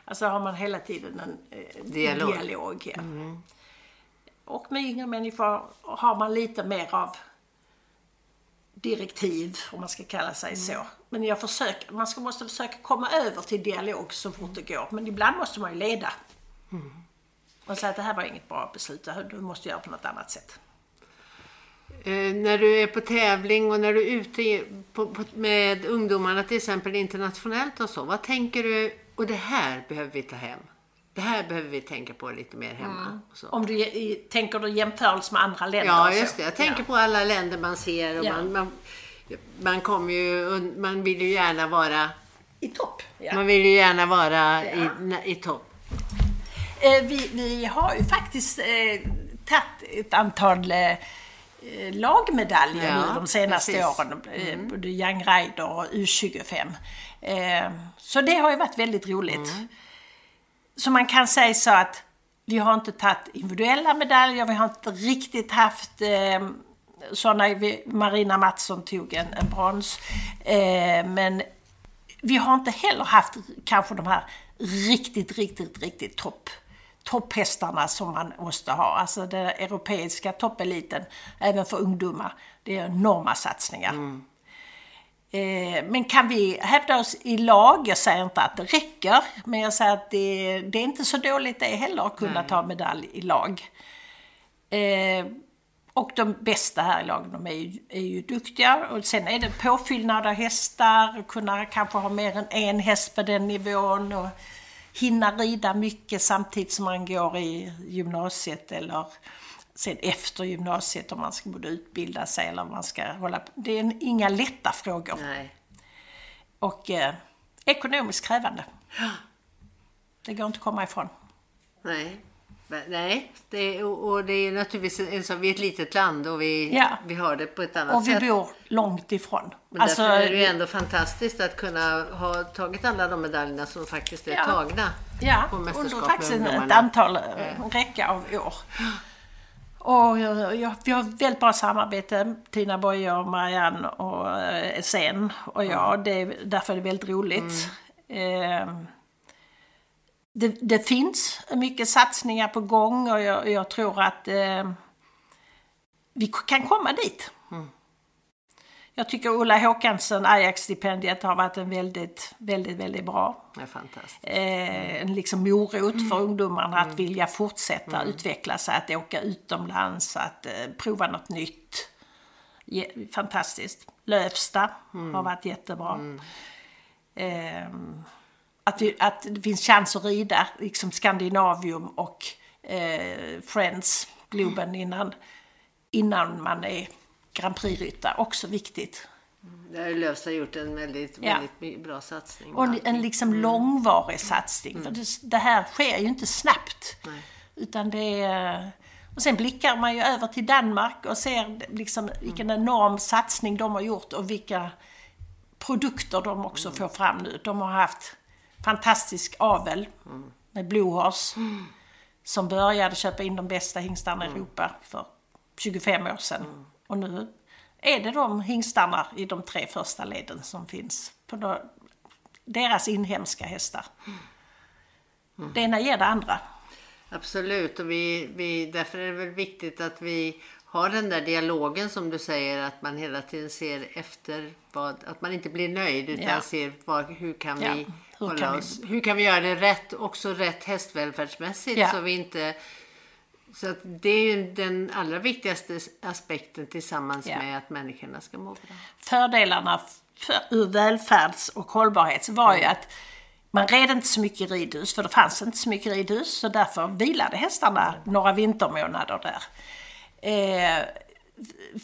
Alltså har man hela tiden en eh, Dialog. dialog ja. Och med yngre människor har man lite mer av direktiv, om man ska kalla sig så. Men jag försöker, man ska, måste försöka komma över till dialog så fort det går. Men ibland måste man ju leda. Och säga att det här var inget bra beslut, du måste göra på något annat sätt. Eh, när du är på tävling och när du är ute på, på, med ungdomarna till exempel internationellt och så. Vad tänker du? Och det här behöver vi ta hem. Det här behöver vi tänka på lite mer hemma. Så. Om du tänker du jämförelse med andra länder Ja, just det. Jag tänker ja. på alla länder man ser och Ja. man, man, man kommer ju, man vill ju gärna vara, I topp. Ja. man vill ju gärna vara i, i topp. Eh, vi, vi har ju faktiskt eh, tagit ett antal eh, lagmedaljer Ja, de senaste precis. åren. Eh, både Young Rider och U25. Eh, så det har ju varit väldigt roligt. Så man kan säga så att vi har inte tagit individuella medaljer, vi har inte riktigt haft eh, sådana, Marina Mattsson tog en, en brons. Eh, men vi har inte heller haft kanske de här riktigt, riktigt, riktigt topp topphästarna som man måste ha. Alltså den europeiska toppeliten, även för ungdomar, det är enorma satsningar. Eh, men kan vi hävda oss i lag? Jag säger inte att det räcker, men jag säger att det, det är inte så dåligt det heller att kunna ta medalj i lag. Eh, och de bästa här i lagen, de är ju, är ju duktiga. Och sen är det påfyllnad av hästar, och kunna kanske ha mer än en häst på den nivån. Och hinna rida mycket samtidigt som man går i gymnasiet eller sen efter gymnasiet om man ska både utbilda sig eller om man ska hålla på. Det är inga lätta frågor. Nej. Och eh, ekonomiskt krävande. Det går inte att komma ifrån. Nej. Men- Nej, det, och, och det är naturligtvis en, så, vi är ett litet land och vi, Ja. vi har det på ett annat Och vi sätt. bor långt ifrån. Men Alltså, därför är det ju ändå fantastiskt att kunna ha tagit alla de medaljerna som faktiskt är Ja. tagna Ja, på under faktiskt ett antal, eh, en räcka av år. Och jag, jag, vi har väldigt bra samarbete, Tina Boye och Marianne och eh, Sen och jag. Det, är- därför är det väldigt roligt. Eh, det, det finns mycket satsningar på gång och jag, jag tror att eh, vi kan komma dit. Jag tycker Ulla Håkansson, Ajax-stipendiet, har varit en väldigt, väldigt, väldigt bra Det är fantastiskt. eh, en liksom morot för ungdomarna att vilja fortsätta utveckla sig, att åka utomlands, att eh, prova något nytt. Je, fantastiskt. Lövsta har varit jättebra. Ehm, att, vi, att det finns chans att rida, liksom Skandinavium och eh, Friends, Globen innan, innan man är Grand Prix-ryttare, också viktigt. Där har Lövsta gjort en väldigt, Ja. väldigt bra satsning. Och en, en liksom långvarig satsning. För det, det här sker ju inte snabbt. Nej. Utan det är... Och sen blickar man ju över till Danmark och ser liksom vilken enorm satsning de har gjort och vilka produkter de också får fram nu. De har haft fantastisk avel med Blue Horse. Som började köpa in de bästa hingstarna i Europa för 25 år sedan. Och nu är det de hingstarna i de tre första leden som finns på då, deras inhemska hästar. Det ena ger det andra. Absolut, och vi, vi, därför är det väl viktigt att vi har den där dialogen som du säger, att man hela tiden ser efter vad, att man inte blir nöjd utan Ja. ser vad, hur kan Ja, vi hur kan vi- hur kan vi göra det rätt, också rätt hästvälfärdsmässigt Ja. så vi inte Så att det är ju den allra viktigaste aspekten tillsammans Ja. med att människorna ska må bra. Fördelarna för, ur välfärds och hållbarhet var ju att man red inte så mycket ridhus, för det fanns inte så mycket ridhus, så därför vilade hästarna några vintermånader där. Eh,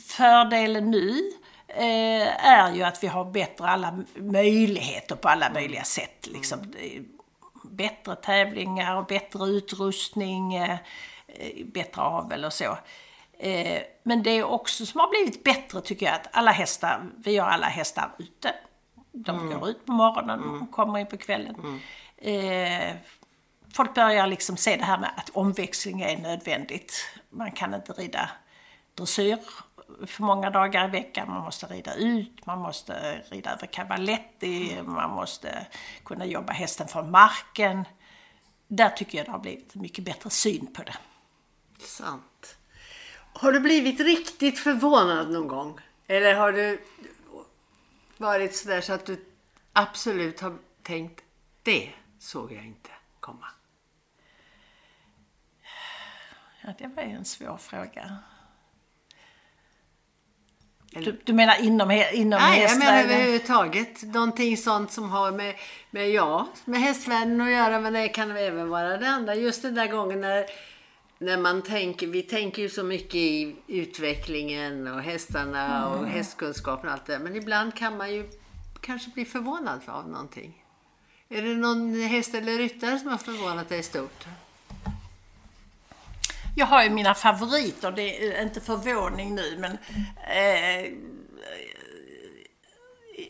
fördelen nu är ju att vi har bättre alla möjligheter på alla möjliga sätt. Liksom. Är Bättre tävlingar och bättre utrustning, eh, eh, bättre avel och så. Eh, men det är också som har blivit bättre tycker jag att alla hästar, vi har alla hästar ute. De går ut på morgonen och kommer in på kvällen. Eh, folk börjar liksom se det här med att omväxling är nödvändigt. Man kan inte rida dressyr för många dagar i veckan. Man måste rida ut, man måste rida över cavaletti, man måste kunna jobba hästen från marken. Där tycker jag det har blivit mycket bättre syn på det. Sant. Har du blivit riktigt förvånad någon gång? Eller har du varit sådär så att du absolut har tänkt det såg jag inte komma? Ja, det var ju en svår fråga. Du, du menar inom, inom Nej, jag menar hästvärlden? överhuvudtaget. Någonting sånt som har med, med, ja, med hästvärlden att göra, men det kan även vara det andra. Just den där gången när, när man tänker, vi tänker ju så mycket i utvecklingen och hästarna och hästkunskapen och allt det men ibland kan man ju kanske bli förvånad av någonting. Är det någon häst eller ryttare som har förvånat dig stort? Jag har ju mina favoriter, det är inte förvåning nu men eh,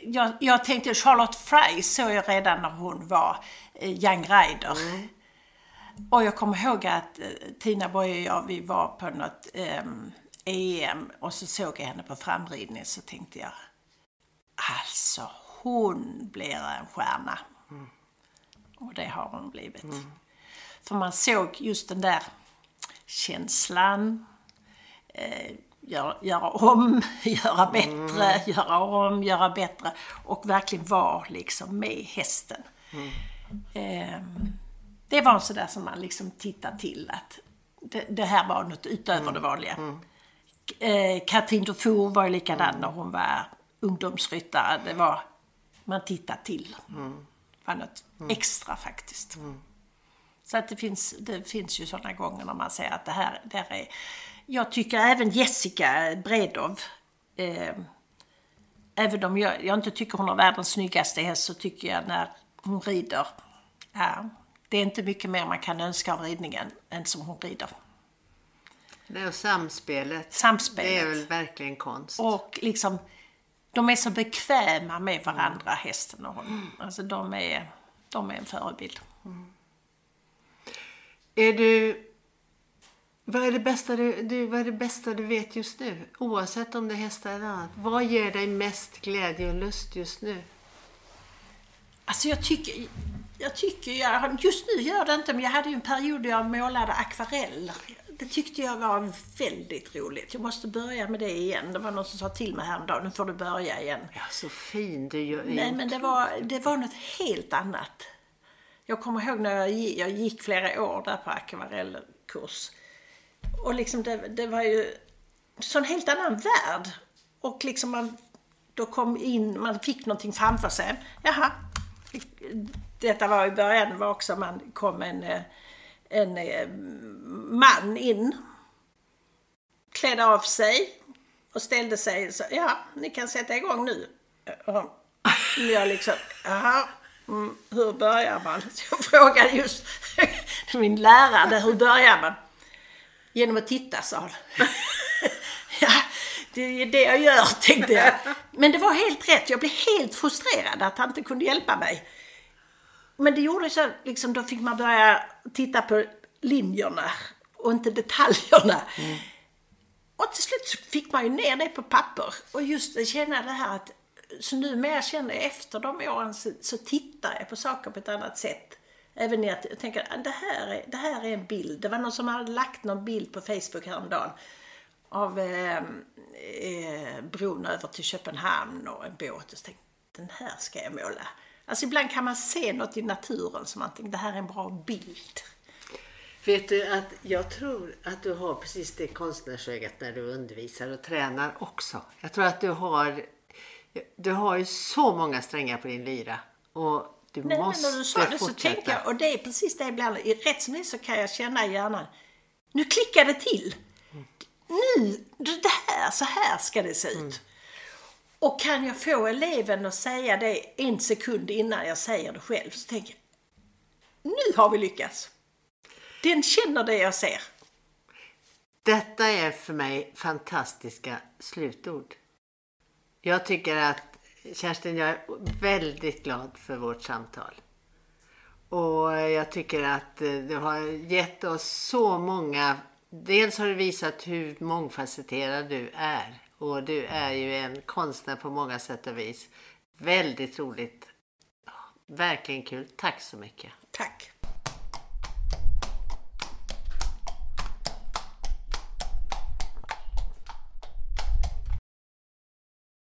jag, jag tänkte Charlotte Fry såg jag redan när hon var eh, Young Rider. Och jag kommer ihåg att eh, Tina Boye och jag, vi var på något EM och så såg jag henne på framridning så tänkte jag Alltså hon blir en stjärna. Och det har hon blivit. För man såg just den där känslan, eh, göra, göra om, [LAUGHS] göra bättre, göra om, göra bättre och verkligen vara liksom med hästen. Eh, det var sådär som man liksom tittar till att det, det här var något utöver det vanliga. Eh, Katrin Dufour var ju likadan när hon var ungdomsryttare. Det var, man tittar till. Det var något extra faktiskt. Så att det finns, det finns ju sådana gånger när man säger att det här, det här är... Jag tycker även Jessica Bredov, eh, även om jag, jag inte tycker hon har världens snyggaste häst så tycker jag när hon rider, ja, det är inte mycket mer man kan önska av ridningen än som hon rider. Det är samspelet. Samspelet. Det är väl verkligen konst. Och liksom, de är så bekväma med varandra, hästen och hon. Alltså de är, de är en förebild. Är du... Vad är, det bästa du, du, vad är det bästa du vet just nu? Oavsett om det är hästar eller annat. Vad ger dig mest glädje och lust just nu? Alltså jag tycker, jag tycker, jag, just nu gör det inte, men jag hade ju en period där jag målade akvareller. Det tyckte jag var väldigt roligt. Jag måste börja med det igen. Det var någon som sa till mig häromdagen, nu får du börja igen. Ja, så fin du gör. Nej, men det var, det var något helt annat. Jag kommer ihåg när jag gick, jag gick flera år där på akvarellkurs. Och liksom det, det var ju så en helt annan värld. Och liksom man då kom in, man fick någonting framför sig. Jaha, detta var i början var också man kom en, eh, en eh, man in, klädde av sig och ställde sig så, ja, ni kan sätta igång nu. Och jag liksom, jaha, mm, hur börjar man? Så [LAUGHS] jag frågade just [LAUGHS] min lärare, hur börjar man? Genom att titta, sa han. [LAUGHS] ja, det är det jag gör, tänkte jag. Men det var helt rätt. Jag blev helt frustrerad att han inte kunde hjälpa mig. Men det gjorde så liksom, då fick man börja titta på linjerna och inte detaljerna. Och till slut fick man ju ner det på papper. Och just känna det här att, så numera känner jag efter de åren så, så tittar jag på saker på ett annat sätt. Även när jag tänker att det här, är, det här är en bild. Det var någon som hade lagt någon bild på Facebook häromdagen av eh, eh, bron över till Köpenhamn och en båt. Och så tänkte jag, den här ska jag måla. Alltså ibland kan man se något i naturen som man tänker, det här är en bra bild. Vet du att jag tror att du har precis det konstnärsögat när du undervisar och tränar också. Jag tror att du har, du har ju så många strängar på din lyra och du Nej, måste men när du sa det så tänkte jag, och det är precis det ibland, i rätt som så kan jag känna i hjärnan, nu klickar det till. Nu, det här, så här ska det se ut. Mm. Och kan jag få eleven att säga det en sekund innan jag säger det själv, så tänker jag, nu har vi lyckats. Den känner det jag ser. Detta är för mig fantastiska slutord. Jag tycker att Kerstin, jag är väldigt glad för vårt samtal. Och jag tycker att eh, du har gett oss så många... Dels har du visat hur mångfacetterad du är. Och du är ju en konstnär på många sätt och vis. Väldigt roligt. Verkligen kul. Tack så mycket. Tack.